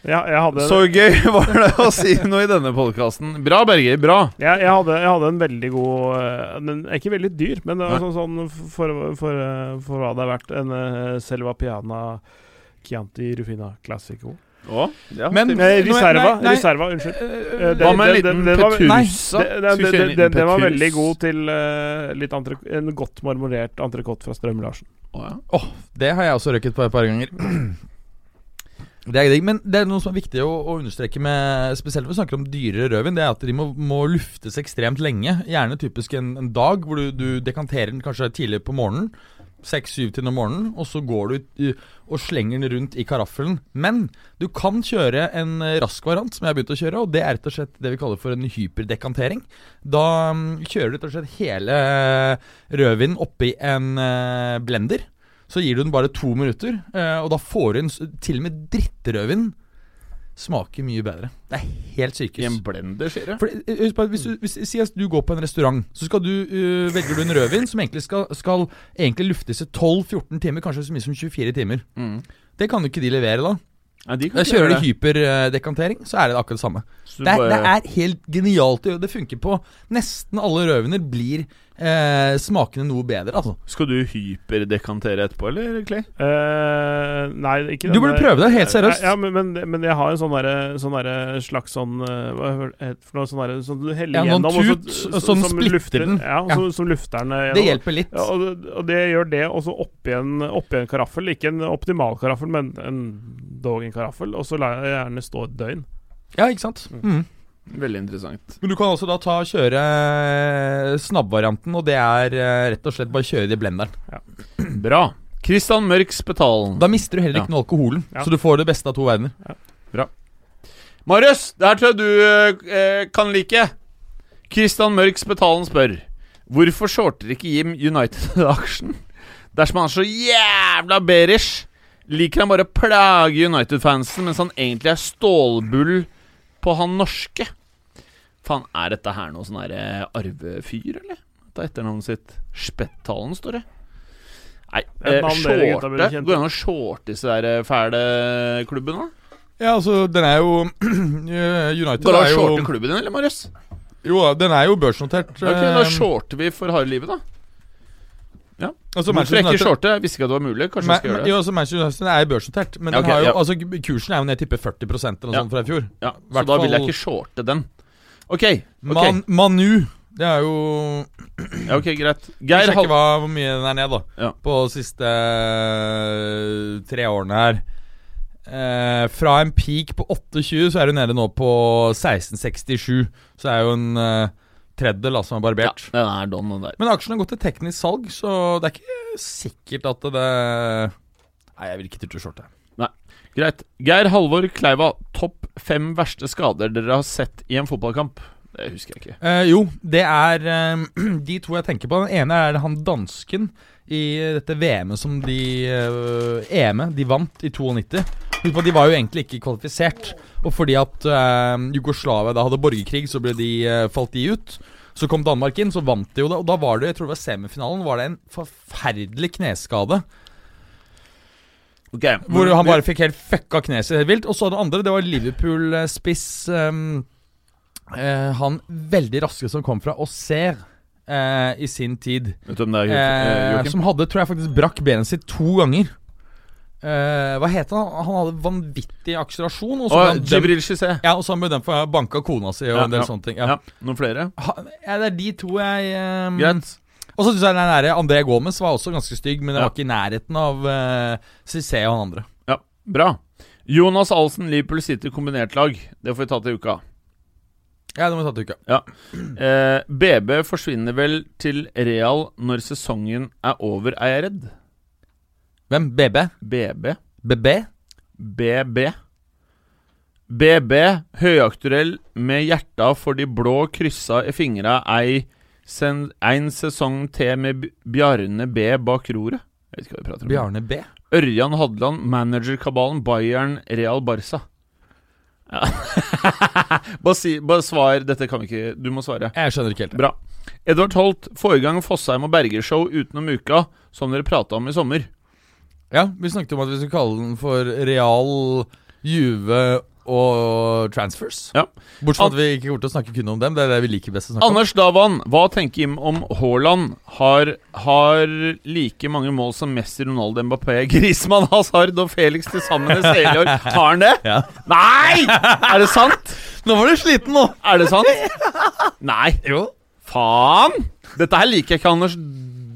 Ja, jeg hadde Så gøy var det å si noe i denne podkasten. Bra, Berger. Bra. jeg, jeg, hadde, jeg hadde en veldig god eh, Den er ikke veldig dyr, men det var sånn, sånn for, for, for hva det er verdt. En Selva Piana Chianti Rufina Classico. Oh, ja, Men- det- Nei, nei, nei. Riserva, unnskyld. Eh, det- Hva med en liten liten den var veldig god til uh, litt antre, en godt marmorert entrecôte fra Strøm-Larsen. Oh, ja. Åh, det har jeg også røket på et par ganger. Det er men det er noe som er viktig å, å understreke med Spesielt når vi snakker om dyrere rødvin, det er at de må, må luftes ekstremt lenge. Gjerne typisk en, en dag hvor du, du dekanterer den kanskje tidlig på morgenen. Seks-syv til om morgenen, og så går du uh, og slenger den rundt i karaffelen. Men du kan kjøre en rask variant, som jeg har begynt å kjøre, og det er rett og slett det vi kaller for en hyperdekantering. Da mm, kjører du rett og slett hele rødvinen oppi en eh, blender. Så gir du den bare to minutter, eh, og da får du inn Til og med drittrødvin smaker mye bedre. Det er helt I sykehus. en blender, sier du? Eh, husk på hvis du, hvis, Si at du går på en restaurant, så skal du, uh, velger du en rødvin som egentlig skal, skal egentlig luftes i 12-14 timer, kanskje så mye som 24 timer. Mm. Det kan jo ikke de levere, da. Ja, de Da kjører de hyperdekantering, så er det akkurat det samme. Det er, det er helt genialt. Det funker på nesten alle rødviner. Blir eh, smakene noe bedre, altså. Skal du hyperdekantere etterpå, eller, Clay? Eh, nei, ikke Du burde prøve det, helt seriøst. Ja, men, men, men jeg har en sånn derre sånn der slags sånn eh, Hva heter det for noe? Sånn derre Sånn du heller Ja, noen tut, og så- som som splitter lufter- den. Ja, Ja. Som, som lufter den eh, Det hjelper litt. Ja, og, det- og det gjør det, og så oppi en, oppi en karaffel. Ikke en optimal karaffel, men en dog en karaffel. Og så lar jeg gjerne stå et døgn. Ja, ikke sant? Mm. Veldig interessant. Men du kan også da ta kjøre eh, snabbvarianten, og det er eh, rett og slett bare kjøre det i blenderen. Bra. Christian Mørk Spetalen. Da mister du heller Ja. ikke noe alkoholen, Ja. så du får det beste av to verdener. Ja. Bra. Marius, det her tror jeg du eh, kan like. Christian Mørk Spetalen spør Hvorfor shorter ikke Jim United-aksjen? Dersom han er så jævla bearish, liker han bare å plage United-fansen mens han egentlig er stålbull på han norske. Faen, er dette her noe sånn eh, arvefyr, eller? Ta er etternavnet sitt. Spettalen, står det. Nei, er eh, shorte Går det an å shorte disse der eh, fæle klubbene? Ja, altså, den er jo eh, United Bare er jo shorte klubben din, eller, Marius? Jo da, den er jo børsnotert. Ok, Da shorter vi for harde livet, da. altså, Hvorfor Manchester ikke shorte? Jeg visste ikke at det var mulig. Kanskje Ma- jeg skal gjøre det. Jo, altså Manchester United er børsnotert, men Ja, den har jo, ja. altså, kursen er jo ned tipper 40 eller noe Ja. sånt fra i fjor. Ja, så da vil jeg ikke shorte den. Ok, Man, Manu, det er jo ja, ok, greit. Geir Sjekke Hal... hva, hvor mye den er ned, da. Ja. På de siste eh, tre årene her. Eh, fra en peak på 28, så er du nede nå på 1667. Så er jo en eh, tredjedel som er Ja, den er don, den der. Men aksjen har gått til teknisk salg, så det er ikke sikkert at det Nei, jeg vil ikke tørre å shorte. Greit. Geir Halvor Kleiva, topp fem verste skader dere har sett i en fotballkamp? Det husker jeg ikke. Eh, jo, det er eh, de to jeg tenker på. Den ene er han dansken i dette VM-et som de eh, EM-et de vant i 92. Husk på at De var jo egentlig ikke kvalifisert. Og fordi at eh, Jugoslavia da hadde borgerkrig, så ble de, eh, falt de ut. Så kom Danmark inn, så vant de jo det. Og da var det jeg tror det var semifinalen, var det en forferdelig kneskade. Ok, Hvor han bare fikk helt fucka kneet sitt helt vilt. Og så det andre, det var Liverpool-spiss um, uh, Han veldig raske som kom fra Auxerre Uh, i sin tid. Vet du om det er eh, som hadde, tror jeg faktisk brakk benet sitt to ganger. Uh, hva het han? Han hadde vanvittig akselerasjon. Og så ble han Jibril Cissé. ja, og så ble dømt for banka kona si og Ja, en del ja. sånne ting. Ja. Ja. Noen flere? Ha, ja, det er de to jeg um, Greit. Og så syns jeg den der André Gomez var også ganske stygg, men det Ja. var ikke i nærheten av uh, Cissé og han andre. Ja, bra. Jonas Alsen, Liverpool City kombinert lag. Det får vi ta til uka. Ja, det må vi ta til uka. Eh, BB forsvinner vel til Real når sesongen er over, er jeg redd? Hvem? BB? BB. BB? BB. BB, høyaktuell med hjerta for de blå kryssa i fingra ei sen, en sesong til med Bjarne B bak roret. Jeg vet ikke hva vi prater om. Bjarne B? Ørjan Hadeland, managerkabalen Bayern Real Barca. Ja. bare, si, bare svar. Dette kan vi ikke Du må svare. Jeg skjønner ikke helt. Bra. Edvard Holt, forrige gang Fossheim og Berger-show utenom uka, som dere prata om i sommer. Ja, vi snakket om at vi skulle kalle den for Real, Juve og Transfers. Ja. Bortsett fra at vi ikke kommer til å snakke kun om dem. Det er det vi liker best å snakke om. Anders Davan, hva tenker Jim om Haaland? Har, har like mange mål som Messi, Ronaldo, Mbappé, Griezmann, Hazard og Felix til sammen i serieår. Har han det? Ja. Nei! Er det sant? Nå var du sliten, nå! Er det sant? Nei. Jo. Faen! Dette her liker jeg ikke, Anders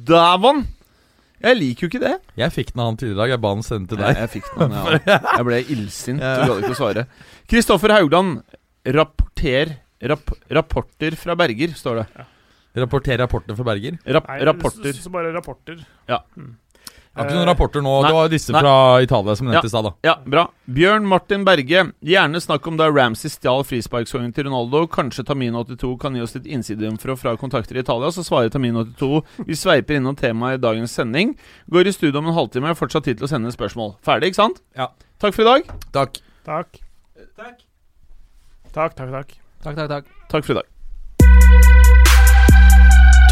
Davan. Jeg liker jo ikke det. Jeg fikk den av han tidligere i dag. Jeg ba han sende til deg. jeg fikk den, ja. Jeg ble illsint. Du gadd ikke å svare. Kristoffer Haugland, rapporter rap, Rapporter fra Berger, står det. Rapporter rapporter fra Berger. Rap, Nei, rapporter. Så, så bare rapporter. Jeg har ikke noen rapporter nå. Nei. Det var disse Nei. fra Italia som nevnte i stad. Ja, bra. Bjørn Martin Berge. Gjerne snakk om da Ramsey stjal frisparksgangen til Ronaldo. Kanskje Tamino82 kan gi oss litt innsideinfo fra kontakter i Italia. Så svarer Tamino82 Vi sveiper innom temaet i dagens sending. Går i studio om en halvtime. Fortsatt tid til å sende spørsmål. Ferdig, ikke sant? Ja. Takk for i dag. Takk. Takk. Takk, takk, takk. Takk, takk, takk. Takk for i dag.